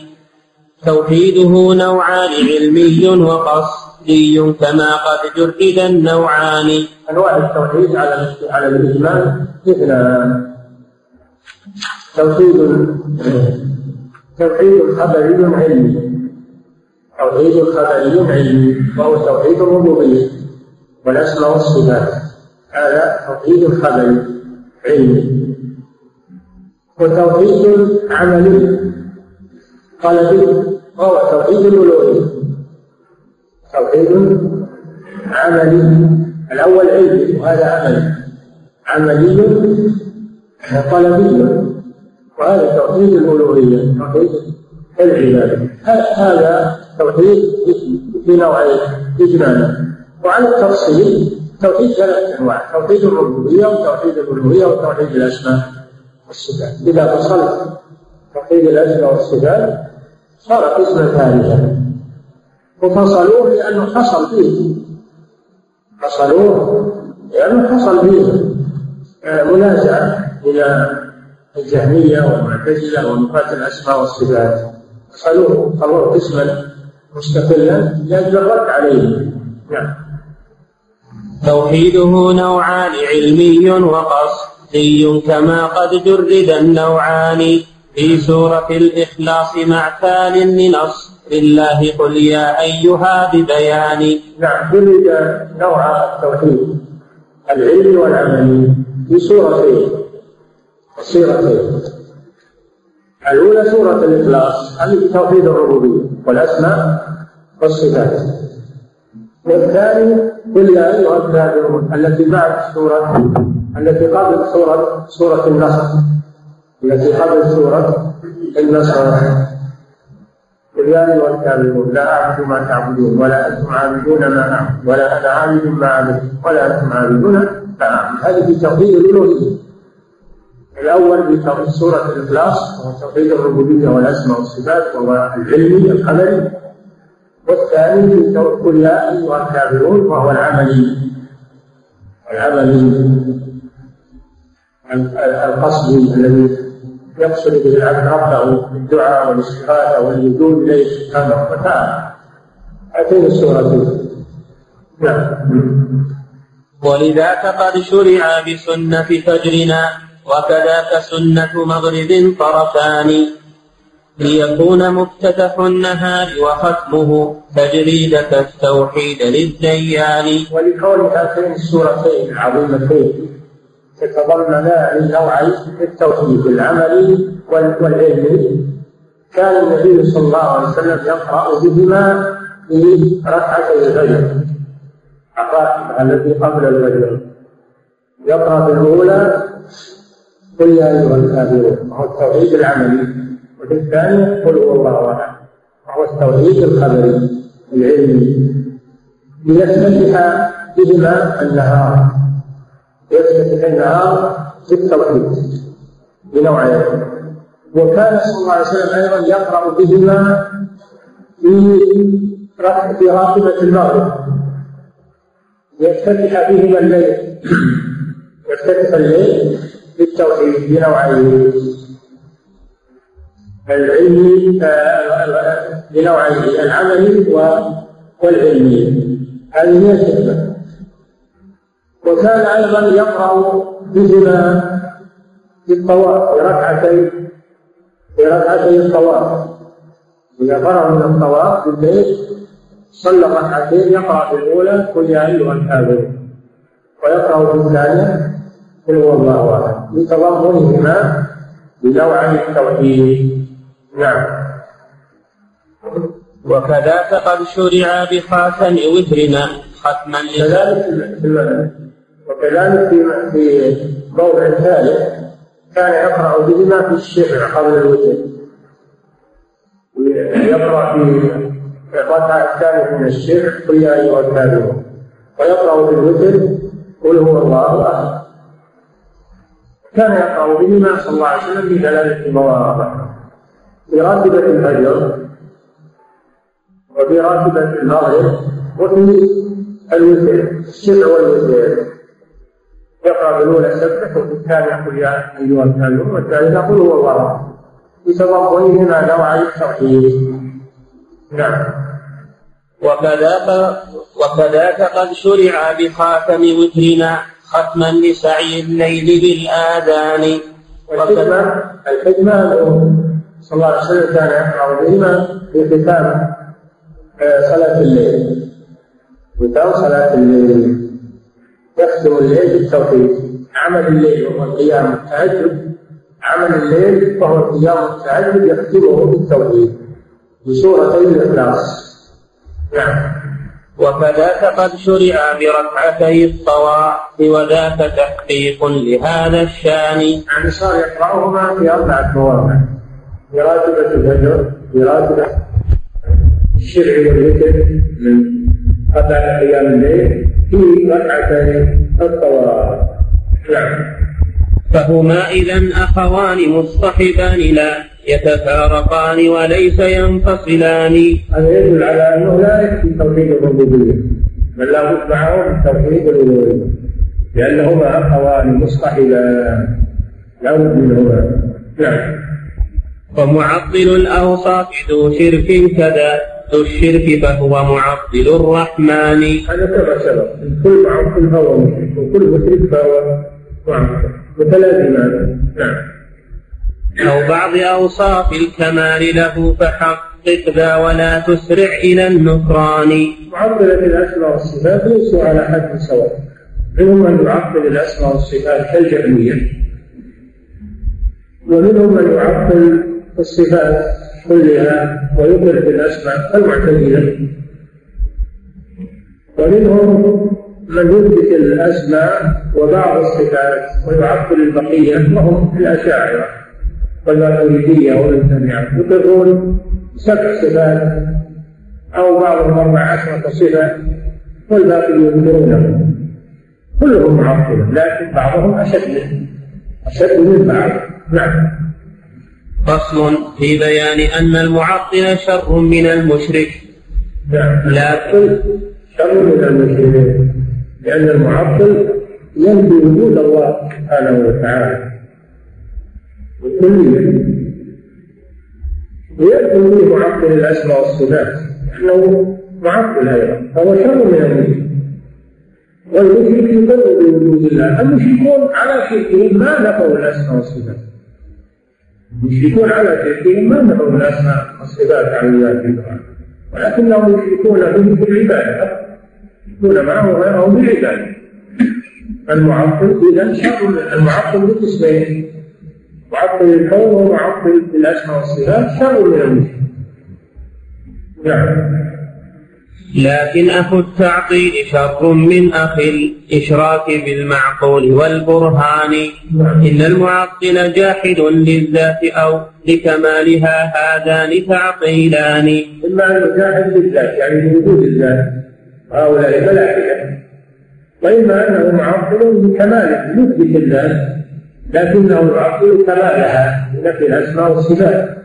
توحيده نوعان علمي وقصدي كما قد جرد النوعان. أنواع التوحيد على على الإجمال اثنان توحيد توحيد خبري علمي. توحيد خبري علمي. وهو توحيد الربوبية. والأسماء والصفات هذا توحيد خبري علمي. وتوحيد عملي. قلبي وهو توحيد الألوهية. توحيد عملي. الأول علمي وهذا عملي. عملي. قلبي وهذا توحيد الألوهية توحيد العبادة. هذا توحيد في نوعين إجمالا وعلى التفصيل توحيد ثلاث أنواع توحيد الربوبية وتوحيد الألوهية وتوحيد الأسماء والصفات. إذا فصلت توحيد الأسماء والصفات صار قسما ثالثا وفصلوه لأنه حصل فيه. فصلوه لأنه حصل فيه. آه، منازعة إلى الجهمية والمعتزلة ونفاة الأسماء والصفات. صلوه قسما مستقلا لأجل الرد عليه. نعم. توحيده نوعان علمي وقصد حسي كما قد جرد النوعان. في سورة الإخلاص مع ثال لنصر الله قل يا أيها ببيان. نعم. جرد نوع التوحيد العلمي والعملي في سورتين السورتين الأولى. سورة الإخلاص هذه توحيد الربوبية والأسماء والصفات. والثاني قل يا أيها الكافرون التي بعد سورة التي قبل سورة سورة النصر. التي قبل سورة النصر. قل يا أيها الكافرون لا أعبد ما تعبدون ولا أنتم عابدون ما أعبد ولا أنا عابد ما عبدت ولا أنتم عابدون ما أعبد. هذه توحيد الألوهية الأول في سورة الإخلاص وهو توحيد الربوبية والأسماء والصفات وهو العلمي القدري. والثاني في قل يا أيها الكافرون وهو العملي العملي القصدي الذي يقصد به العبد ربه بالدعاء والاستغاثة واللجوء إليه سبحانه وتعالى. هاتين السورتين نعم. ولذاك قد شرع بسنة فجرنا. وكذاك سنة مغرب طرفان. ليكون مفتتح النهار وختمه تجريدة التوحيد للديان. ولكون هاتين السورتين العظيمتين تتضمنان نوعين التوحيد العملي والعلمي كان النبي صلى الله عليه وسلم يقرأ بهما في ركعتي الفجر. الراتبة التي قبل الفجر. يقرأ بالأولى قل يا أيها الكافرون وهو التوحيد العملي وفي الثانية قل هو الله أحد وهو التوحيد الخبري العلمي. ليفتتح بهما النهار. يفتتح النهار بالتوحيد بنوعين. وكان صلى الله عليه وسلم أيضا يقرأ بهما في في راتبه المغرب. يفتتح بهما الليل. يفتتح الليل. بالتوحيد بنوعين العلمي بنوعين العملي والعلمي هذه هي الحكمه وكان أيضا يقرأ بهما في الطواف في ركعتي في ركعتي الطواف. إذا فرغ من الطواف بالبيت صلى ركعتين يقرأ في الأولى قل يا أيها الكافرون. ويقرأ في الثانية قل هو الله أحد. لتضمنهما بنوع التوحيد. نعم. وكذاك قد شرع بخاتم وترنا ختما كذلك وكذلك في في موضع ثالث كان يقرأ بهما في الشفع قبل الوتر ويقرأ في الركعة الثالثة من الشفع قل يا أيها الكافرون. ويقرأ في الوتر قل هو الله أحد كان يقرأ بهما صلى الله عليه وسلم في ثلاثة مواضع في راتبة الفجر وفي راتبة المغرب وفي الوتر الشفع والوتر. يقرأ بالأولى سبح وفي الثانية يقول يا أيها الكافرون والثالثة يقول هو الله بتضمنهما نوع التوحيد نعم. وكذاك وكذاك قد شرع بخاتم وترنا. ختما لسعي الليل بالآذان. والحكمة الحكمة صلى الله عليه وسلم كان يقرأ بهما في ختام آه، صلاة الليل. ختام صلاة الليل. يختم الليل بالتوحيد. عمل الليل وهو القيام التهجد عمل الليل وهو القيام التهجد يختمه بالتوحيد. بسورتي الإخلاص. نعم. وكذاك قد شرع بركعتي الطواف وذاك تحقيق لهذا الشان. يعني صار يقرأهما في أربعة مواضع في راتبة الفجر في راتبة الشرع والذكر من قبل أيام الليل في ركعتي الطواف نعم. فهما إذا أخوان مصطحبان لا يتفارقان وليس ينفصلان. هذا يدل على أنه لا يكفي توحيد الربوبية. بل لا بد معهم توحيد الألوهية لأنهما أخوان مصطحبان. لا بد منهما. نعم. ومعطل الأوصاف ذو شرك كذا. ذو الشرك فهو معطل الرحمن. هذا كما سبق. كل معطل فهو مشرك وكل مشرك فهو معطل. متلازمان نعم. أو بعض أوصاف الكمال له فحقق ذا ولا تسرع إلى النكران. معطلة الأسماء والصفات ليسوا على حد سواء. منهم من يعطل الأسماء والصفات كالجهمية. ومنهم من يعطل الصفات كلها ويقر بالأسماء كالمعتزلة ومنهم من يثبت الأسماء وبعض الصفات ويعطل البقية وهم الأشاعرة والماتريدية والمتبعة يقرون سبع صفات أو بعضهم أربع عشرة صفة والباقي ينكرونه. كلهم معطلة لكن بعضهم أشد منه أشد من بعض. نعم. فصل في بيان أن المعطل شر من المشرك. نعم. لكن شر من المشركين. لأن المعطل ينفي وجود الله سبحانه وتعالى. بكلية ويدخل فيه معطل الأسماء والصفات. لأنه معطل أيضا. فهو شر من المشرك. والمشرك يقر بوجود الله. المشركون على شركهم ما نفوا الأسماء والصفات. المشركون على شركهم ما نفوا الأسماء والصفات عن الله ولكنهم يشركون به في العبادة. يشركون معه غيره بالعبادة المعطل إذا شر المعطل بقسمين معطل الكون ومعطل الأسماء والصفات شر من المشرك نعم. لكن أخو التعطيل شر من أخ الإشراك بالمعقول والبرهان. إن المعطل جاحد للذات أو لكمالها هذان تعطيلان إما أنه جاحد للذات يعني لوجود الذات. هؤلاء ملائكة وإما أنه معطل بكماله يثبت الذات لكنه يعطل كمالها بنفي الأسماء والصفات.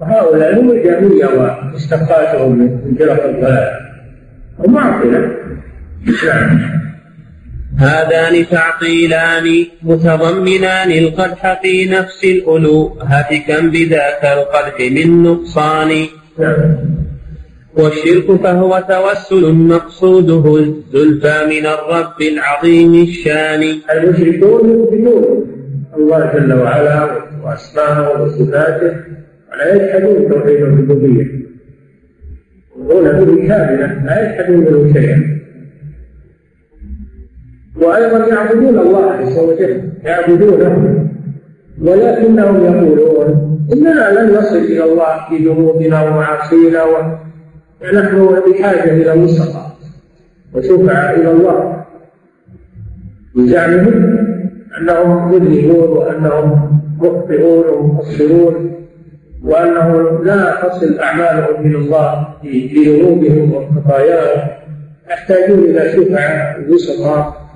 وهؤلاء هم الجهمية ومشتقاتهم من فرق الضلال. ومعطلة نعم. هذان تعطيلان متضمنان القدح في نفس الألوهة كم بذاك القدح من نقصان. نعم. والشرك فهو توسل مقصوده الزلفى من الرب العظيم الشان. المشركون يثبتون الله جل وعلا وأسماءه وصفاته ولا يجحدون توحيد الربوبية. يقولون به كاملة لا يجحدون منه شيئا. وأيضا يعبدون الله عز وجل يعبدونه. ولكنهم يقولون إننا لن نصل إلى الله في ذنوبنا ومعاصينا ونحن بحاجة إلى وسطاء وشفعاء إلى الله. بزعمهم أنهم مذنبون وأنهم مخطئون ومقصرون وأنه لا تصل أعمالهم إلى الله في ذنوبهم وخطاياهم يحتاجون إلى شفعاء وسطاء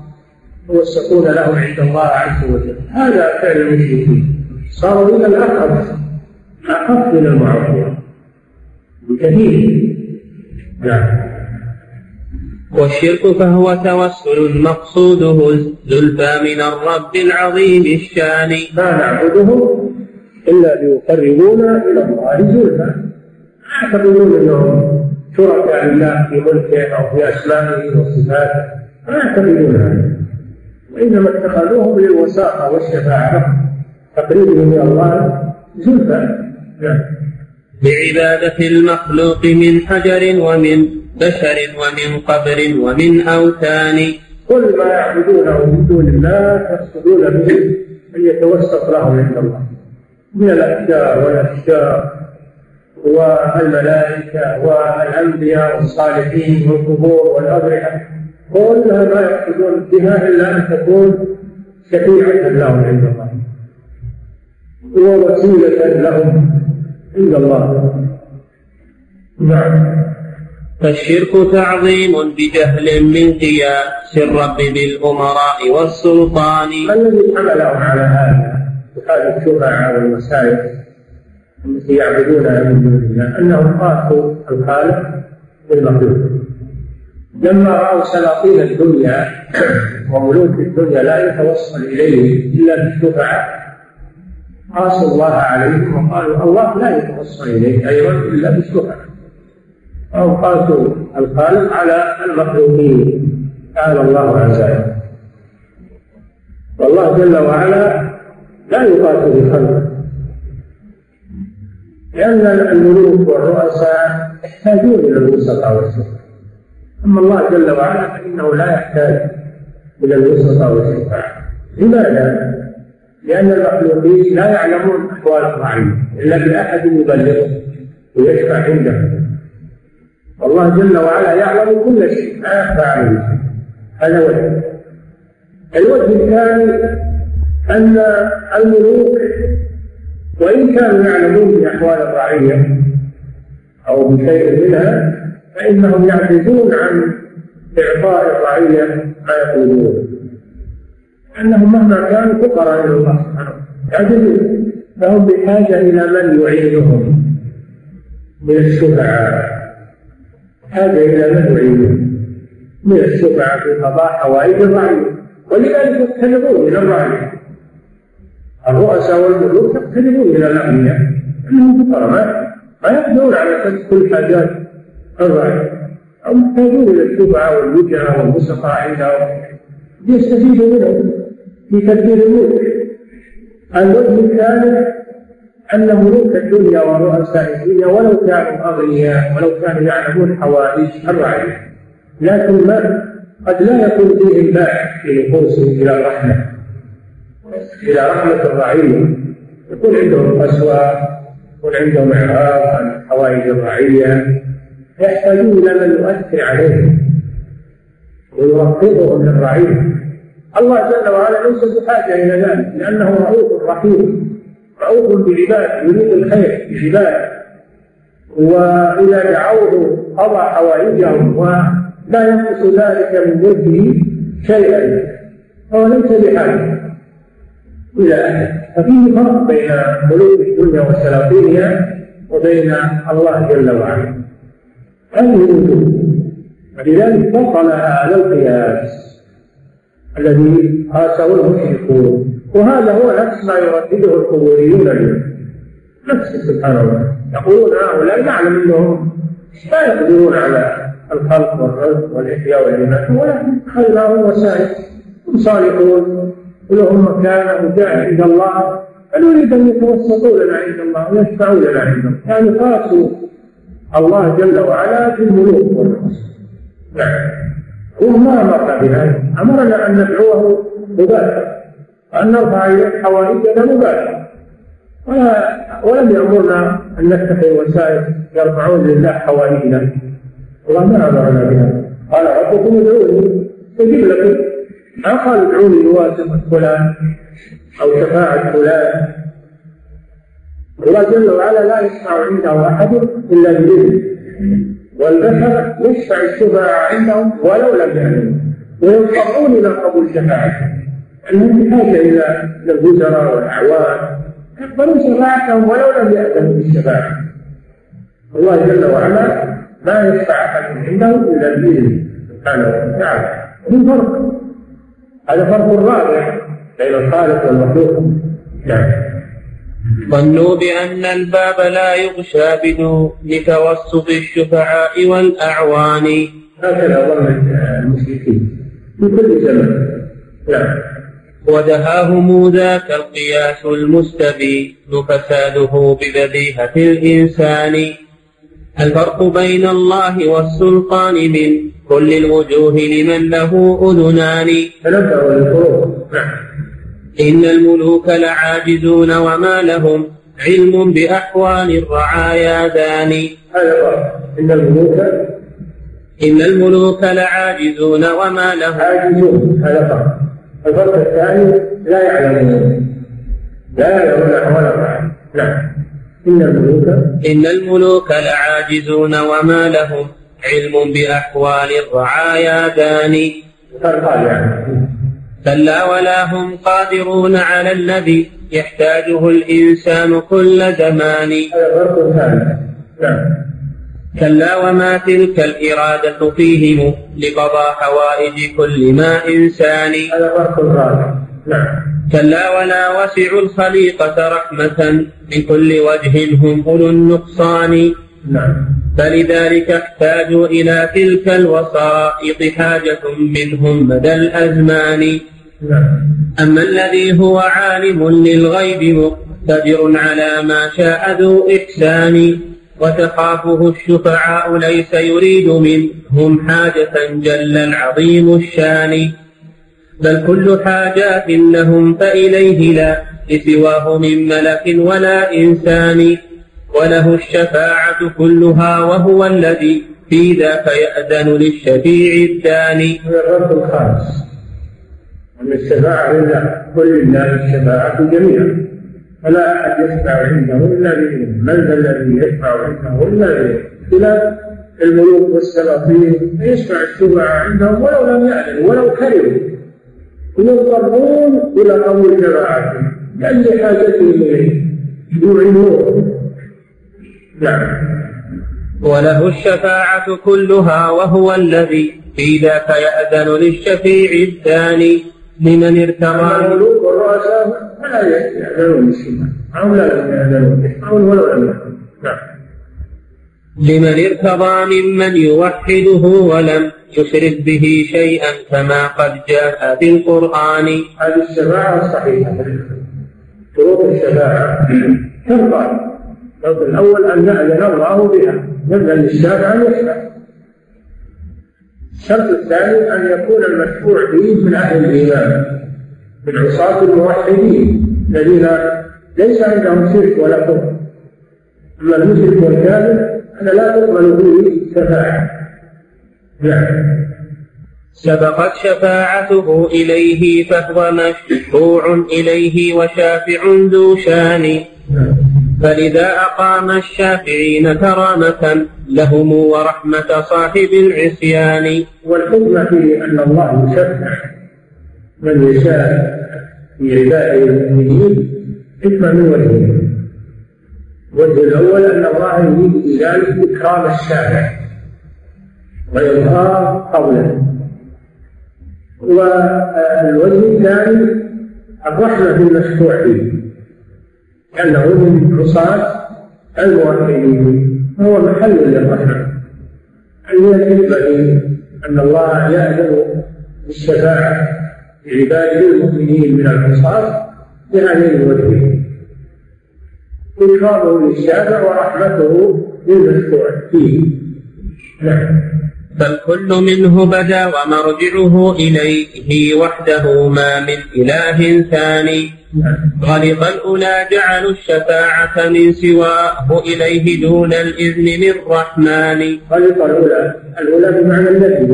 يوسطون له عند الله عز وجل. هذا فعل المشركين. صاروا إلى الأقرب أقرب من المعروف. بكثير. نعم. والشرك فهو توسل مقصوده الزلفى من الرب العظيم الشان. ما نعبده إلا ليقربونا إلى الله زلفى. يعتقدون أنهم شركاء لله في ملكه أو في أسمائه وصفاته. ما يعتقدون هذا. وإنما اتخذوهم للوساطة والشفاعة تقريبهم إلى الله زلفى. نعم. بعبادة المخلوق من حجر ومن بشر ومن قبر ومن أوثان. كل ما يعبدونه من دون الله يقصدون به أن يتوسط لهم عند الله. من الأشجار والأشجار والملائكة والأنبياء والصالحين والقبور والأضرحة. كلها ما يقصدون بها إلا أن تكون شفيعة لهم عند الله. ووسيلة لهم. عند الله. نعم. فالشرك تعظيم بجهل من قياس الرب بالأمراء والسلطان. ما الذي حملهم على هذا هذه الشفعاء والمسائل التي يعبدونها من دون الله أنهم قاسوا الخالق بالمخلوق. لما رأوا سلاطين الدنيا وملوك الدنيا لا يتوصل اليه إلا بالشفعاء قاسوا الله عليهم وقالوا الله لا يتوصل اليه أيضا إلا بالشفعاء أو قاسوا الخالق على المخلوقين. تعالى الله عن ذلك والله جل وعلا لا يقاتل بخلقه لأن الملوك والرؤساء يحتاجون إلى الوسطاء والشفعاء أما الله جل وعلا فإنه لا يحتاج إلى الوسطاء والشفعاء لماذا؟ لأن المخلوقين لا يعلمون أحوال الرعية إلا بأحد يبلغه ويشفع عنده. والله جل وعلا يعلم كل شيء لا يخفى عليه شيء. هذا وجه. الوجه الثاني أن الملوك وإن كانوا يعلمون بأحوال الرعية أو بشيء منها فإنهم يعجزون عن إعطاء الرعية ما يقولون. أنهم مهما كانوا فقراء إلى الله سبحانه يعجزون فهم بحاجة إلى من يعينهم من الشفعاء حاجة إلى من يعينهم من الشفعاء في قضاء حوائج الرعية. ولذلك يقتربون إلى الرعية. الرؤساء والملوك يقتربون إلى الأغنياء. أنهم فقراء. ما يقدرون على كل حاجات الرعية. أو محتاجون إلى الشفعاء والوجهاء والمسقى عندهم. يستفيدوا منهم. في تدبير الملك. الوجه الثالث أن ملوك الدنيا ورؤساء الدنيا ولو كانوا أغنياء ولو كانوا يعلمون حوائج الرعية لكن ما قد لا يكون فيهم باع في نفوسهم إلى الرحمة إلى رحمة الرعية يكون عندهم قسوة يكون عندهم إعراض عن حوائج الرعية. يحتاجون إلى من يؤثر عليهم. ويرقبهم للرعية الله جل وعلا ليس بحاجة إلى ذلك لأنه رؤوف رحيم رؤوف بعباده يريد الخير بعباده وإذا دعوه قضى حوائجهم ولا ينقص ذلك من ملكه شيئا فهو ليس بحاجة إلى أحد. ففيه فرق بين ملوك الدنيا وسلاطينها وبين الله جل وعلا. هذه الوجوه. ولذلك بطل هذا القياس. الذي قاسه المشركون. وهذا هو نفس ما يردده القبوريون اليوم. نفسه سبحان الله. يقولون هؤلاء نعلم أنهم لا يقدرون على الخلق والرزق والإحياء والاماته ولكن خيرهم وسائل هم صالحون ولهم مكانة وجاه عند الله. فنريد أن يتوسطوا لنا عند الله؟ ويشفعوا لنا عند الله؟ يعني قاسوا الله جل وعلا في الملوك والرسل. نعم. وما أمرنا بهذا. أمرنا أن ندعوه مباشرة. وأن نرفع إليه حوائجنا مباشرة. ولا ولم يأمرنا أن نتخذ وسائل يرفعون لله حوائجنا. الله ما أمرنا بهذا قال ربكم ادعوني. استجيب لكم. ما قال ادعوني بواسطة فلان أو شفاعة فلان. الله جل وعلا لا يسمع عنده أحد إلا بإذنه. والبشر يشفع الشفعاء عندهم ولو لم يعلموا. ويضطرون إلى قبول شفاعته انهم بحاجه إلى الوزراء والاعوان يقبلون شفاعتهم ولو لم يأذنوا بالشفاعة. الله جل وعلا ما يشفع أحد عنده إلا باذنه سبحانه وتعالى. في فرق. هذا فرق رابع بين الخالق والمخلوق. نعم ظنوا بأن الباب لا يغشى بدون لتوسط الشفعاء والأعوان. هكذا ظن المشركين. في كل زمن نعم. ودهاهم ذاك القياس المستبين فساده ببديهة الإنسان. الفرق بين الله والسلطان من كل الوجوه لمن له أذنان. تنبأوا للفروق نعم. إن الملوك لعاجزون وما لهم علم بأحوال الرعايا داني. إن الملوك إن الملوك لعاجزون وما لهم. عاجزون هذا فرق. الفرق الثاني لا يعلمون. لا يعلمون أحوال الرعايا. نعم. إن الملوك إن الملوك لعاجزون وما لهم علم بأحوال الرعايا داني. فرقان يعني. كلا ولا هم قادرون على الذي يحتاجه الإنسان كل زمان. كلا وما تلك الإرادة فيهم لقضاء حوائج كل ما إنسان. كلا ولا وسع الخليقة رحمة من كل وجه هم أولو النقصان. فلذلك احتاجوا إلى تلك الوسائط حاجة منهم مدى الأزمان أما الذي هو عالم للغيب مقتدر على ما شاء ذو إحسان وتخافه الشفعاء ليس يريد منهم حاجة جل العظيم الشان. بل كل حاجات لهم فإليه لا لسواه من ملك ولا إنسان. وله الشفاعة كلها وهو الذي في ذاك يأذن للشفيع الثاني. الرب الخامس. أن الشفاعة لله كل لله الشفاعة جميعا. فلا أحد يشفع عنده إلا بإذنه. من ذا الذي يشفع عنده إلا بإذنه. خلاف الملوك والسلاطين فيشفع الشفعاء عندهم ولو لم يعلموا ولو كرهوا. يضطرون إلى قبول شفاعتهم لأي حاجتهم إليه. يعينون نعم. وله الشفاعة كلها وهو الذي في ذاك يأذن للشفيع الثاني. لمن ارتضى. الملوك والرؤساء فلا يأذنون بالشفاعة أو لا يأذنون بالشفاعة ولو لم نعم. لمن ارتضى ممن يوحده ولم يشرك به شيئا كما قد جاء في القرآن هذه الشفاعة الصحيحة شروط الشفاعة ترضى. الشرط الأول أن يأذن الله بها. يأذن للشافع أن يشفع الشرط الثاني أن يكون المشفوع به من أهل الإيمان من عصاة الموحدين الذين ليس عندهم شرك ولا كفر. أما المشرك والكافر هذا لا تقبل به شفاعة. نعم. سبقت شفاعته إليه فهو مشفوع إليه وشافع ذو شان. فلذا أقام الشافعين كرامة لهم ورحمة صاحب العصيان والحكمة في أن الله يشفع من يشاء في عباده المؤمنين حكمة من وجهين الوجه الأول أن الله يريد بذلك إكرام الشافع وإظهار قوله والوجه الثاني الرحمة بالمشفوع فيه لأنه من عصاة الموحدين فهو محل للرحمة. أن يجب أن الله يأذن بالشفاعة لعباده المؤمنين من العصاة بهذين الوجهين إكرامه للشافع ورحمته للمشفوع فيه. نعم. فالكل منه بدا ومرجعه إليه وحده ما من إله ثاني. غلط الأولى جعلوا الشفاعة من سواه إليه دون الإذن للرحمن غلط الأولى الأولى بمعنى الذين.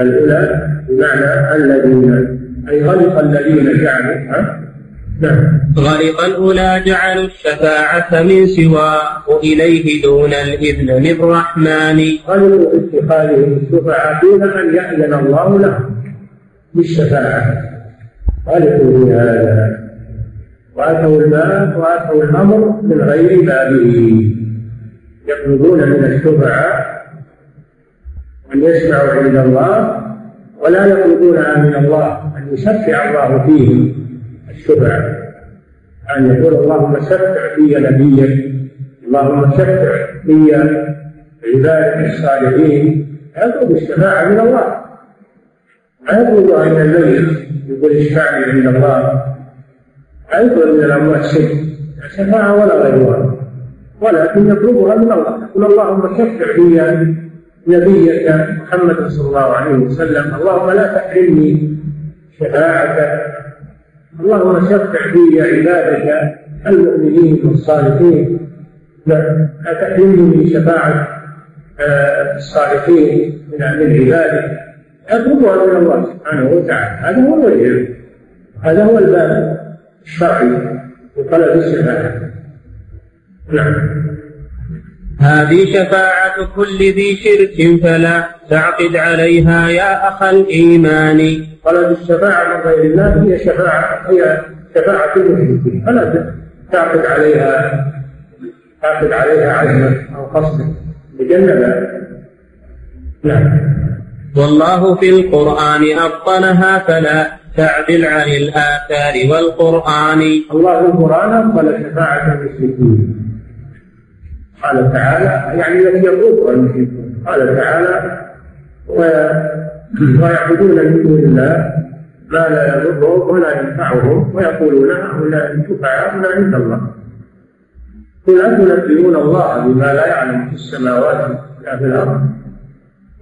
الأولى بمعنى الذين. أي غلط الذين جعلوا غلط الأولى جعلوا الشفاعة من سواه إليه دون الإذن للرحمن في اتخاذهم الشفعاء دون أن يأذن الله لهم بالشفاعة. غلطوا في هذا وأتوا المال وأتوا الأمر من غير بابه يطلبون من الشفعاء أن يشفعوا عند الله ولا يطلبونها من الله أن يشفع الله فيهم. الشفعة أن يقول اللهم شفع في نبيك اللهم شفع في عبادك الصالحين. يطلب الشفاعة من الله. يطلب أن الميت يقول اشفعني عند الله. يطلب من الأموات شيء شفاعة ولا غيرها ولكن يطلبها من الله. يقول اللهم شفع في نبيك محمد صلى الله عليه وسلم. اللهم لا تحرمني شفاعته اللهم شفع في عبادك المؤمنين والصالحين لا تحرمني من شفاعة آه، الصالحين من عبادك اطلبها من الله سبحانه وتعالى. هذا هو الوجه. هذا هو الباب الشرعي وطلب الشفاعة. نعم. هذه شفاعة كل ذي شرك فلا تعقد عليها يا أخ الإيمان. طلب الشفاعة من غير الله هي شفاعة هي شفاعة المشركين فلا تعقد عليها تعقد عليها عزما أو قصدا بجنة نعم. والله في القرآن أبطلها فلا تعدل عن الآثار والقرآن. الله في القرآن أبطل شفاعة المشركين. قال تعالى يعني التي يطلبها المشركون قال تعالى ويعبدون من دون الله ما لا يضرهم ولا ينفعهم ويقولون هؤلاء شفعاؤنا عند الله. قل أتنبئون الله بما لا يعلم في السماوات ولا في الأرض؟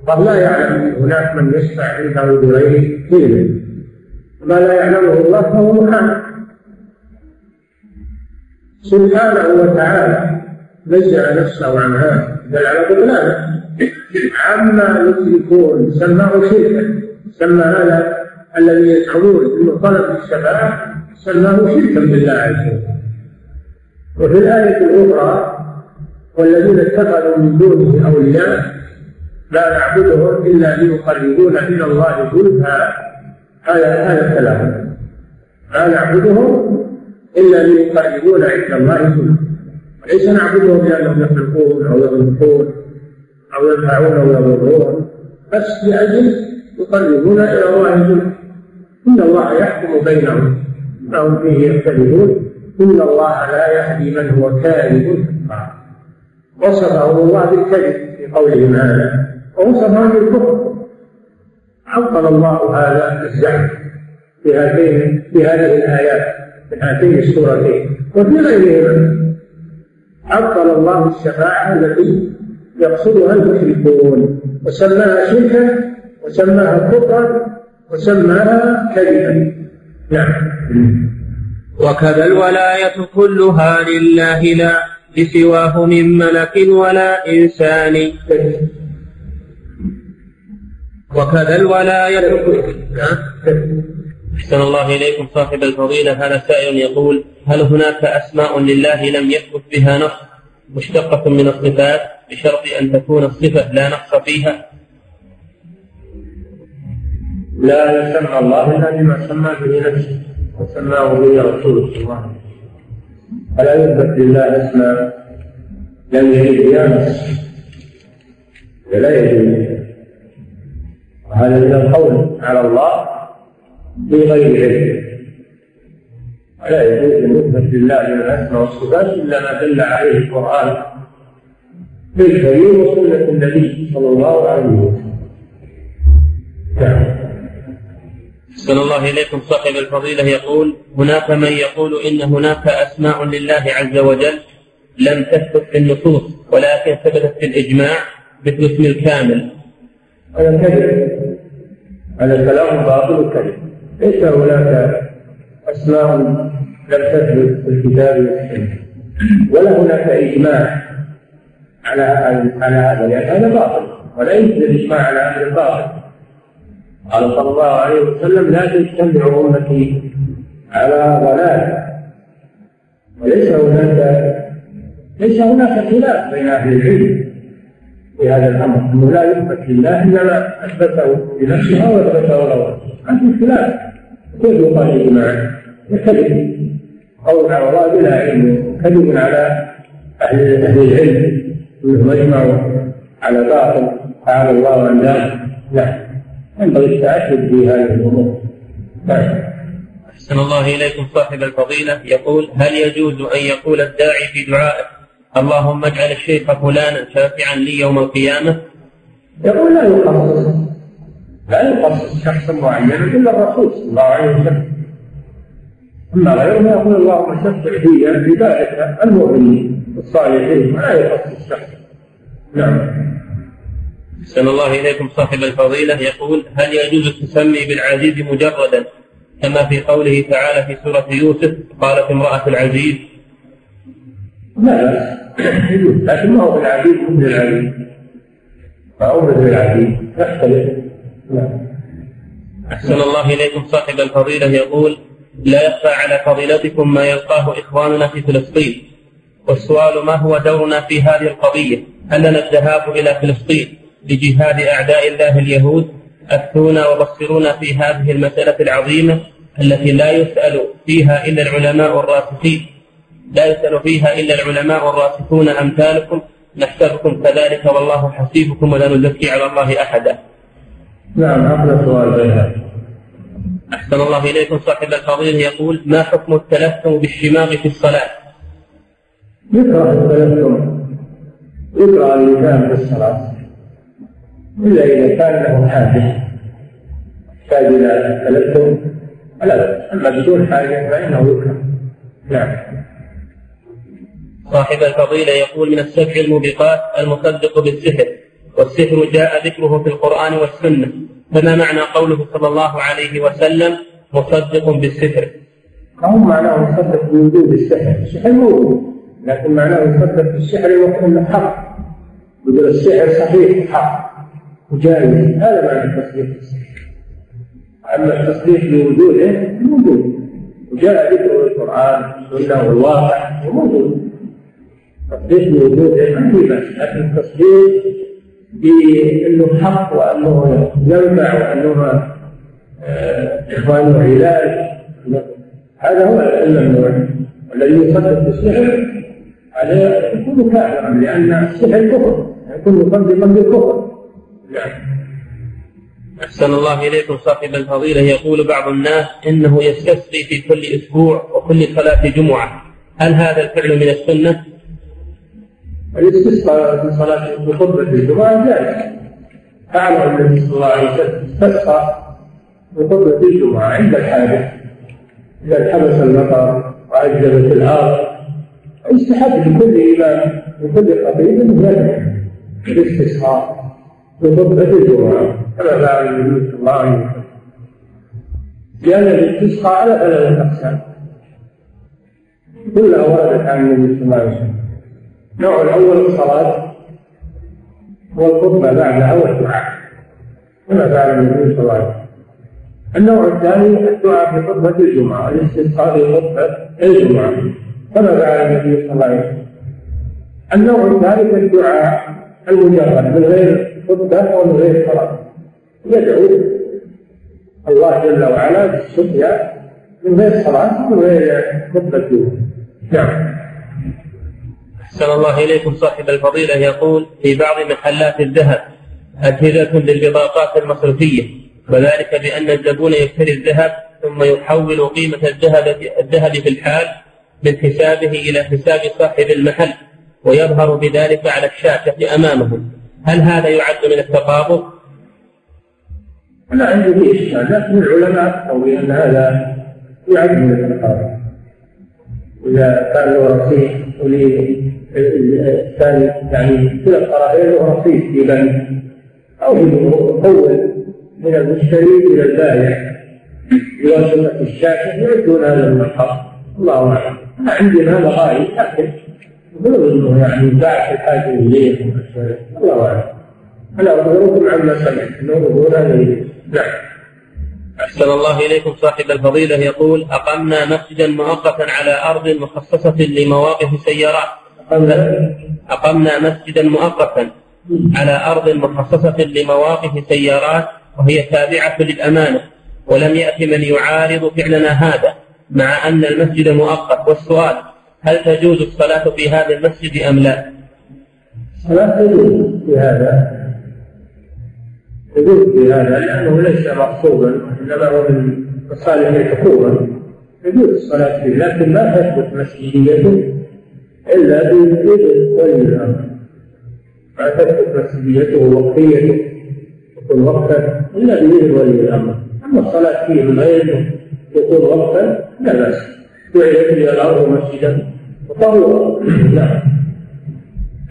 الله لا يعلم هناك من يشفع عنده بغير إذنه ما لا يعلمه الله فهو محال سبحانه وتعالى نزع نفسه عن هذا. بل على بطلانه عما يشركون سماه شركا سمى هذا الذي يزعمون انه طلب الشفاعة سماه شركا بالله عز وجل. وفي الآية الأخرى والذين اتخذوا من دونه أولياء لا نعبدهم إلا ليقربونا إلى الله زلفى. هذا هذا الكلام. لا نعبدهم إلا ليقربونا عند الله زلفى. وليس نعبدهم لانهم يخلقون أو يخلقون أو ينفعون أو يضرون بس لأجل يقربونا إلى الله زلفى إن الله يحكم بينهم. ما هم فيه يختلفون. إن الله لا يهدي من هو كاذب. وصفه الله بالكذب في قوله هذا. ووصفه بالكفر. عطل الله هذا الزعم في هذه الآيات في هاتين السورتين وفي غيرهما. عطل الله الشفاعة التي يقصدها المشركون. وسماها شركا وسماها كفرا وسماها كذبا. نعم. وكذا الولاية كلها لله لا لسواه من ملك ولا إنسان. وكذا الولاية أحسن الله إليكم صاحب الفضيلة. هذا سائل يقول هل هناك أسماء لله لم يثبت بها نص مشتقة من الصفات بشرط أن تكون الصفة لا نقص فيها؟ لا يسمى الله إلا بما سمى به نفسه وسماه به رسوله صلى الله عليه وسلم فلا يثبت لله أسماء لم يرد بها نفسه ولا يجوز وهذا من القول على الله بغير علم. ولا يجوز أن يثبت لله من الاسماء والصفات إلا ما دل عليه القرآن. الكريم وسنة النبي صلى الله عليه وسلم. نعم. أحسن الله إليكم. صاحب الفضيلة يقول هناك من يقول إن هناك أسماء لله عز وجل لم تثبت في النصوص ولكن ثبتت في الإجماع مثل اسم الكامل. هذا كذب هذا كلام باطل كذب ليس هناك أسماء لم تثبت في الكتاب والسنة. ولا هناك إجماع على على هذا لأن هذا باطل ولا يمكن الإجماع على هذا الباطل. قال صلى الله عليه وسلم لا تجتمع امتي على ضلال. وليس هناك ليس هناك خلاف بين أهل العلم في هذا الأمر أنه لا يثبت لله إلا ما لنفسه أو أثبته له. ما في خلاف. كيف يقال اجماع كذب قول على الله بلا علم. كذب على أهل أهل العلم. انهم اجمعوا على باطل. تعالى الله عن ذلك. لا. ينبغي التأكد في هذه الأمور. نعم أحسن الله إليكم صاحب الفضيلة. يقول هل يجوز أن يقول الداعي في دعائه اللهم اجعل الشيخ فلانا شافعا لي يوم القيامة يقول لا يخصص لا يخصص شخصا معينا إلا الرسول صلى الله عليه وسلم. أما غيره يقول اللهم شفع في عبادك المؤمنين الصالحين. ولا يخصص شخصا نعم. أحسن الله إليكم صاحب الفضيلة. يقول هل يجوز التسمي بالعزيز مجردا؟ كما في قوله تعالى في سورة يوسف قالت امرأة العزيز. لا يجوز لكن ما هو بالعزيز مثل العزيز ما هو مثل العزيز يختلف. أحسن الله إليكم صاحب الفضيلة يقول لا يخفى على فضيلتكم ما يلقاه إخواننا في فلسطين. والسؤال ما هو دورنا في هذه القضية؟ هل لنا الذهاب إلى فلسطين لجهاد أعداء الله اليهود؟ أفتونا وبصرونا في هذه المسألة العظيمة التي لا يسأل فيها إلا العلماء الراسخين. لا يسأل فيها إلا العلماء الراسخون أمثالكم. نحسبكم كذلك والله حسيبكم ولا نزكي على الله أحدا. نعم هذا سؤال بيان أحسن الله إليكم. صاحب الفضيلة يقول ما حكم التلثم بالشماغ في الصلاة؟ يكره التلثم يكره الإنسان في الصلاة. إلا إذا كان له حاجة. يحتاج إلى التلثم فلا بأس أما بدون حاجة فإنه يكره. نعم. صاحب الفضيلة يقول من السبع الموبقات المصدق بالسحر. والسحر جاء ذكره في القرآن والسنة فما معنى قوله صلى الله عليه وسلم مصدق بالسحر؟ هو معناه مصدق بوجود السحر؟ السحر موجود لكن معناه مصدق بالسحر إنه حق. يقول السحر صحيح حق وجائز. هذا معنى التصديق بالسحر أما التصديق بوجوده موجود وجاء ذكره في القرآن والسنة والواقع موجود التصديق بوجوده ما في لكن التصديق بأنه حق وأنه ينفع وأنه آه، إخوانه علاج. هذا هو الممنوع والذي يصدق بالسحر هذا يكون كافرا لأن السحر كفر يكون مصدقا بالكفر نعم. أحسن الله إليكم صاحب الفضيلة. يقول بعض الناس إنه يستسقي في كل أسبوع وكل صلاة جمعة. هل هذا الفعل من السنة؟ الاستسقاء في صلاة بخطبة الجمعة جائز فعل النبي صلى الله عليه وسلم استسقى بخطبة الجمعة عند الحاجة. إذا حبس المطر وعجبت الأرض يستحب لكل إمام لكل خطيب أن يدعو بالاستسقاء بخطبة الجمعة كما فعل النبي صلى الله عليه وسلم لأن الاستسقاء على ثلاثة أقسام. كلها وردت عن النبي صلى الله عليه وسلم. النوع الأول الصلاة والخطبة بعدها والدعاء. كما فعل النبي صلى الله عليه وسلم. النوع الثاني الدعاء في خطبة الجمعة الاستسقاء في خطبة الجمعة. كما فعل النبي صلى الله عليه وسلم. النوع الثالث الدعاء المجرد من غير خطبة ومن غير صلاة. يدعو الله جل وعلا بالسقيا من غير صلاة ومن غير خطبة. نعم. أحسن الله إليكم صاحب الفضيلة يقول في بعض محلات الذهب أجهزة للبطاقات المصرفية وذلك بأن الزبون يشتري الذهب ثم يحول قيمة الذهب الذهب في الحال من حسابه إلى حساب صاحب المحل ويظهر بذلك على الشاشة أمامه. هل هذا يعد من التقابض؟ أنا عندي إشكال لكن العلماء أو بأن هذا يعد من التقابض. إذا كان له رصيد الثاني يعني كلا الطرفين له رصيد في بنك أو يحول من المشتري إلى البائع بواسطة الشاشة يعدون هذا المحط الله أعلم. أنا عندي هذا غاية لكن يقولون إنه يعني باع في الحاجة إليه. الله أعلم. أنا اخبركم عما سمعت. يقول هذا نعم. أحسن الله إليكم صاحب الفضيلة. يقول أقمنا مسجدا مؤقتا على أرض مخصصة لمواقف السيارات أقمنا مسجدا مؤقتا على أرض مخصصة لمواقف سيارات وهي تابعة للأمانة ولم يأت من يعارض فعلنا هذا مع أن المسجد مؤقت. والسؤال هل تجوز الصلاة في هذا المسجد أم لا؟ الصلاة تجوز في هذا. تجوز في هذا لأنه ليس مقصودا إنما هو من مصالح الحكومة. يجوز الصلاة فيه لكن ما تثبت مسجديته إلا الأمر ما تثبت مسجديته ووقفيته يكون وقتا إلا ولي الأمر أما الصلاة فيه غير يكون وقتا لا بأس. جعلت لي الأرض مسجدا. وطهورا نعم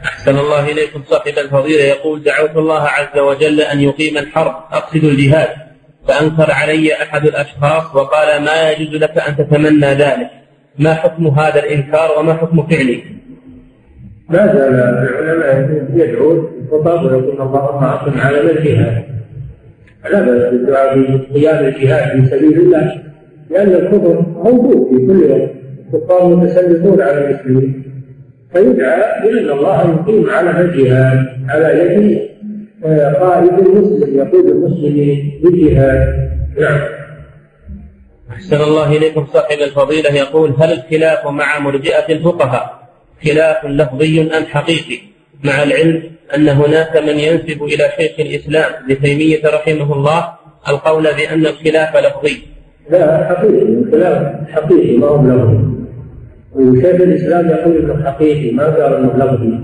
أحسن الله إليكم صاحب الفضيلة. يقول دعوت الله عز وجل أن يقيم الحرب. أقصد الجهاد. فأنكر علي أحد الأشخاص وقال ما يجوز لك أن تتمنى ذلك. ما حكم هذا الإنكار وما حكم فعله؟ ما زال العلماء يدعون الخطاب ويقول اللهم أقم على الجهاد. لا بأس بالدعاء بقيام الجهاد في سبيل الله لأن الكفر موجود في كل وقت الكفار متسلطون على المسلمين. فيدعى بأن الله يقيم على الجهاد على يد قائد المسلم يقود المسلمين بالجهاد نعم. أحسن الله إليكم صاحب الفضيلة. يقول هل الخلاف مع مرجئة الفقهاء خلاف لفظي أم حقيقي؟ مع العلم أن هناك من ينسب إلى شيخ الإسلام لتيمية رحمه الله القول بأن الخلاف لفظي. لا حقيقي. الخلاف حقيقي ما هو لفظي وشيخ الإسلام يقول إنه حقيقي ما قال إنه لفظي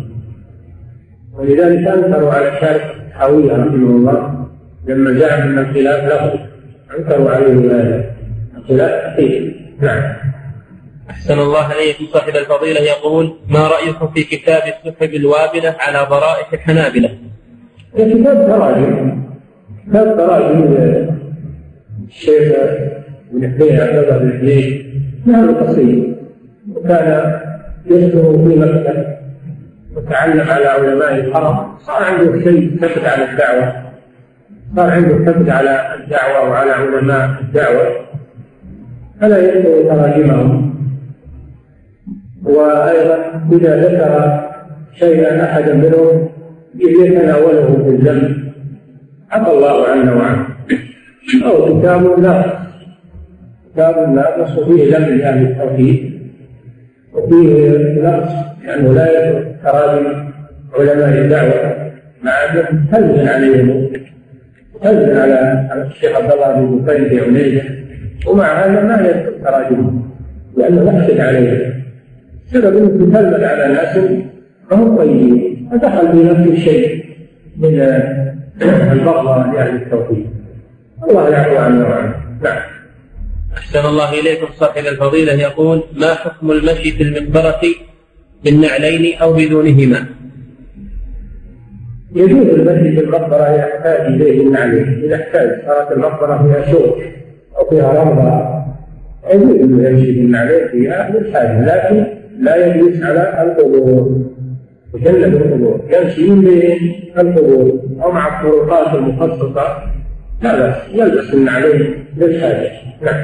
ولذلك أنكروا على الشارع حاوية رحمه الله لما زعم أن الخلاف لفظي. أنكروا عليه هذا حقيقي نعم. أحسن الله إليكم صاحب الفضيلة. يقول ما رأيكم في كتاب السحب الوابلة على ضرائح الحنابلة? كتاب تراجم كتاب تراجم الشيخ بن حبيب عبد الله بن حبيب. نعم قصير. وكان يذكر في مكة وتعلم على علماء الحرم. صار عنده شيء ثبت على الدعوة. صار عنده ثبت على الدعوة وعلى علماء الدعوة. فلا يذكر تراجمهم وأيضا إذا ذكر شيئا أحدا منهم يتناوله في الذنب. عفى الله عنا وعنه. أو كتاب لا. كتاب لا نص فيه ذنب لأهل التوحيد. وفيه نقص لأنه لا يترك تراجم علماء الدعوة. مع أنه تنزل عليهم. تنزل على الشيخ عبد الله بن بكير عنيزة ومع هذا ما يترك تراجمهم لأنه يحسد عليهم سبب انه تكلم على ناس هم طيبين. فدخل في نفس الشيء من البغضة لأهل التوحيد. الله يعفو عنا وعنه. نعم. أحسن الله إليكم صاحب الفضيلة. يقول ما حكم المشي في المقبرة بالنعلين أو بدونهما? يجوز المشي في المقبرة يحتاج إليه النعلين إذا احتاج صارت المقبرة فيها شوك. أو فيها رمضة يجوز أن يمشي بالنعلين فيها للحاجة لكن لا يجلس على القبور. يجنب القبور يمشي بين القبور. أو مع الطرقات المخصصة. لا بأس. يلبس النعلين للحاجة نعم.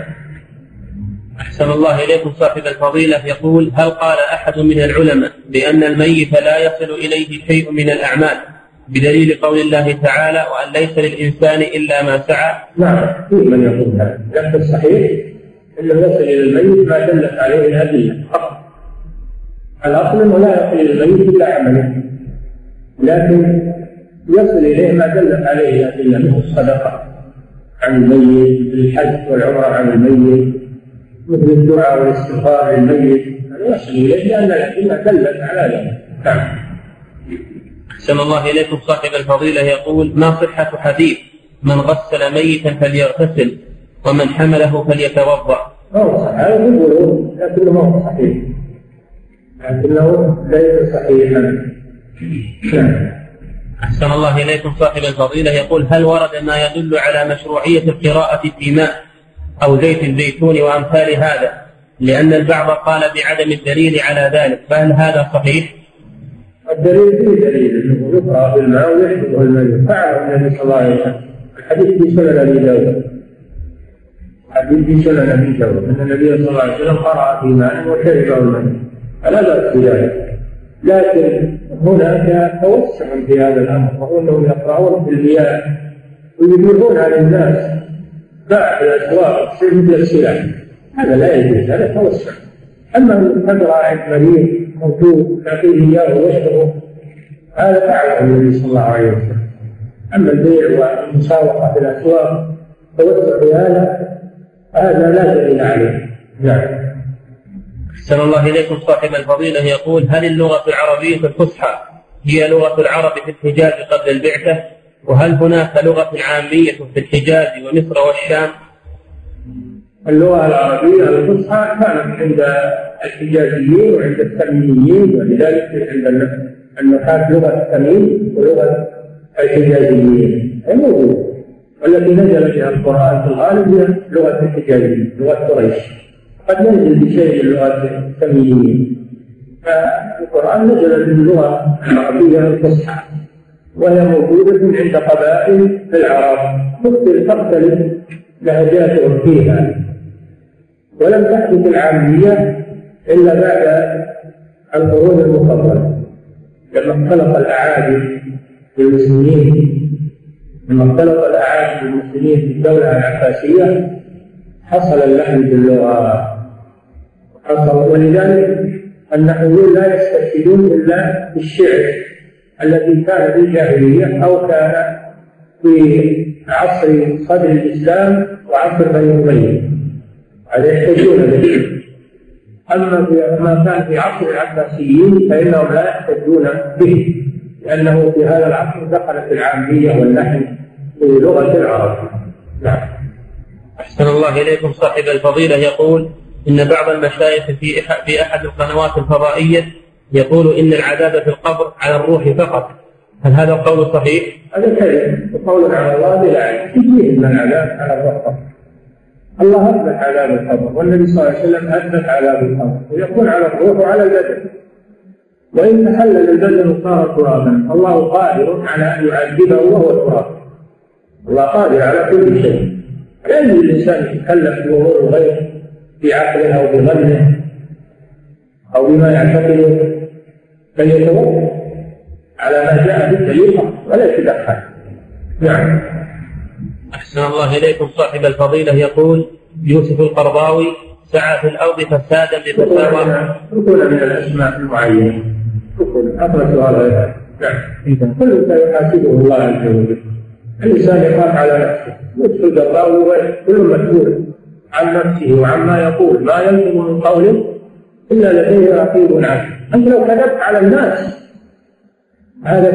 أحسن الله إليكم صاحب الفضيلة. يقول هل قال أحد من العلماء بأن الميت لا يصل إليه شيء من الأعمال؟ بدليل قول الله تعالى وأن ليس للإنسان إلا ما سعى نعم في من يقول هذا. لكن الصحيح أنه يصل إلى الميت ما دلت عليه الأدلة فقط. الأصل أنه لا يصل إلى الميت إلا عمله. لكن يصل إليه ما دلت عليه الأدلة مثل الصدقة عن الميت الحج والعمرة عن الميت مثل الدعاء والاستغفار للميت. هذا يصل إليه لأن الأدلة دلت على ذلك. نعم. أحسن الله إليكم صاحب الفضيلة يقول ما صحة حديث من غسل ميتا فليغتسل ومن حمله فليتوضأ. هذا يقولون لكنه ما هو صحيح. لكنه ليس صحيحا. أحسن الله إليكم صاحب الفضيلة يقول هل ورد ما يدل على مشروعية القراءة في ماء أو زيت الزيتون وأمثال هذا؟ لأن البعض قال بعدم الدليل على ذلك فهل هذا صحيح؟ الدليل فيه دليل أنه يقرأ بالماء ويحفظه الميت. فعله النبي صلى الله عليه وسلم. الحديث في سنن أبي داود. الحديث في سنن أبي داود. أن النبي صلى الله عليه وسلم قرأ في ماء وشربه الميت فلا بأس بذلك. لكن هناك توسع في هذا الأمر وهو انهم يقرؤون في المياه ويبيعون على الناس. باع في الأسواق تصير مثل السلاح. هذا لا يجوز هذا توسع. ان تقرا عند مريض موجود تعطيه إياه ويشربه هذا فعله النبي صلى الله عليه وسلم. أما البيع والمساوقه في الأسواق توسع هذا هذا لا دليل عليه. نعم. أحسن الله إليكم صاحب الفضيلة. يقول هل اللغة العربية الفصحى هي لغة العرب في الحجاز قبل البعثة؟ وهل هناك لغة عامية في الحجاز ومصر والشام؟ اللغة العربية الفصحى كانت عند الحجازيين وعند التميميين ولذلك عند النحاة لغة التميم ولغة الحجازيين. هي موجودة والتي نزل بها القرآن في الغالب هي لغة الحجازيين لغة قريش. قد ينزل بشيء من لغة التميميين فالقرآن نزل باللغة العربية الفصحى وهي موجودة عند قبائل العرب. تختلف لهجاتهم فيها. ولم تحدث العامية إلا بعد القرون المفضلة لما اختلط الأعاجم بالمسلمين لما اختلط الأعاجم بالمسلمين في الدولة العباسية حصل اللحن باللغة حصل ولذلك النحويون لا يستشهدون إلا بالشعر الذي كان في الجاهلية أو كان في عصر صدر الإسلام وعصر بني أمية. هذا يحتجون به أما ما كان في عصر العباسيين فإنهم لا يحتجون به لأنه في هذا العصر دخلت العامية واللحن في لغة العرب نعم. أحسن الله إليكم صاحب الفضيلة. يقول إن بعض المشايخ في في أحد القنوات الفضائية يقول إن العذاب في القبر على الروح فقط. هل هذا القول صحيح؟ هذا كذب. وقول على الله بلا علم تجيه من العذاب على الرقبة الله أثبت عذاب القبر والنبي صلى الله عليه وسلم أثبت عذاب القبر ويكون على الروح وعلى البدن. وإن تحلل البدن وصار ترابا الله قادر على أن يعذبه وهو تراب. الله قادر على كل شيء. لأن الإنسان يتكلف بأمور الغير بعقله أو بظنه أو بما يعتقده فليتوكل على ما جاء بالدليل ولا يتدخل نعم. أحسن الله إليكم. صاحب الفضيلة يقول يوسف القرضاوي سعى في الأرض فسادا بفتاوى ركونا من الأسماء المعينة. ركونا. أخرج هذا. نعم. كل سيحاسبه الله عز وجل. الإنسان يخاف على نفسه. يدخل قرضاوي كل مسؤول عن نفسه وعما يقول. ما يلزم من قول إلا لديه رقيب عنه أنت لو كذبت على الناس هذا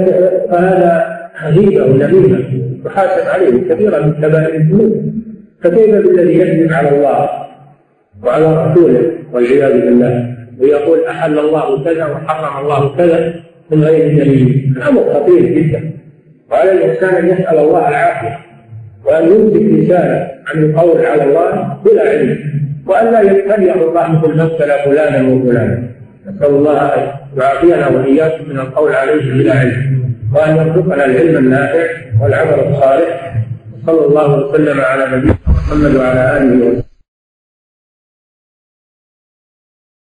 فهذا غيبة ونميمة يحاسب عليه كثيرا من كبائر الذنوب فكيف بالذي يكذب على الله وعلى رسوله والعياذ بالله. ويقول أحل الله كذا وحرم الله كذا من غير دليل. الأمر خطير جدا. وعلى الإنسان أن يسأل الله العافية وأن يمسك لسانه عن القول على الله بلا علم وأن لا يبتليه الله مثل ما فلانا وفلانا نسأل الله أن يعافينا وإياكم من القول عليه بلا علم. وأن يرزقنا العلم النافع والعمل الصالح. صلى الله وسلم على نبينا محمد وعلى آله وسلم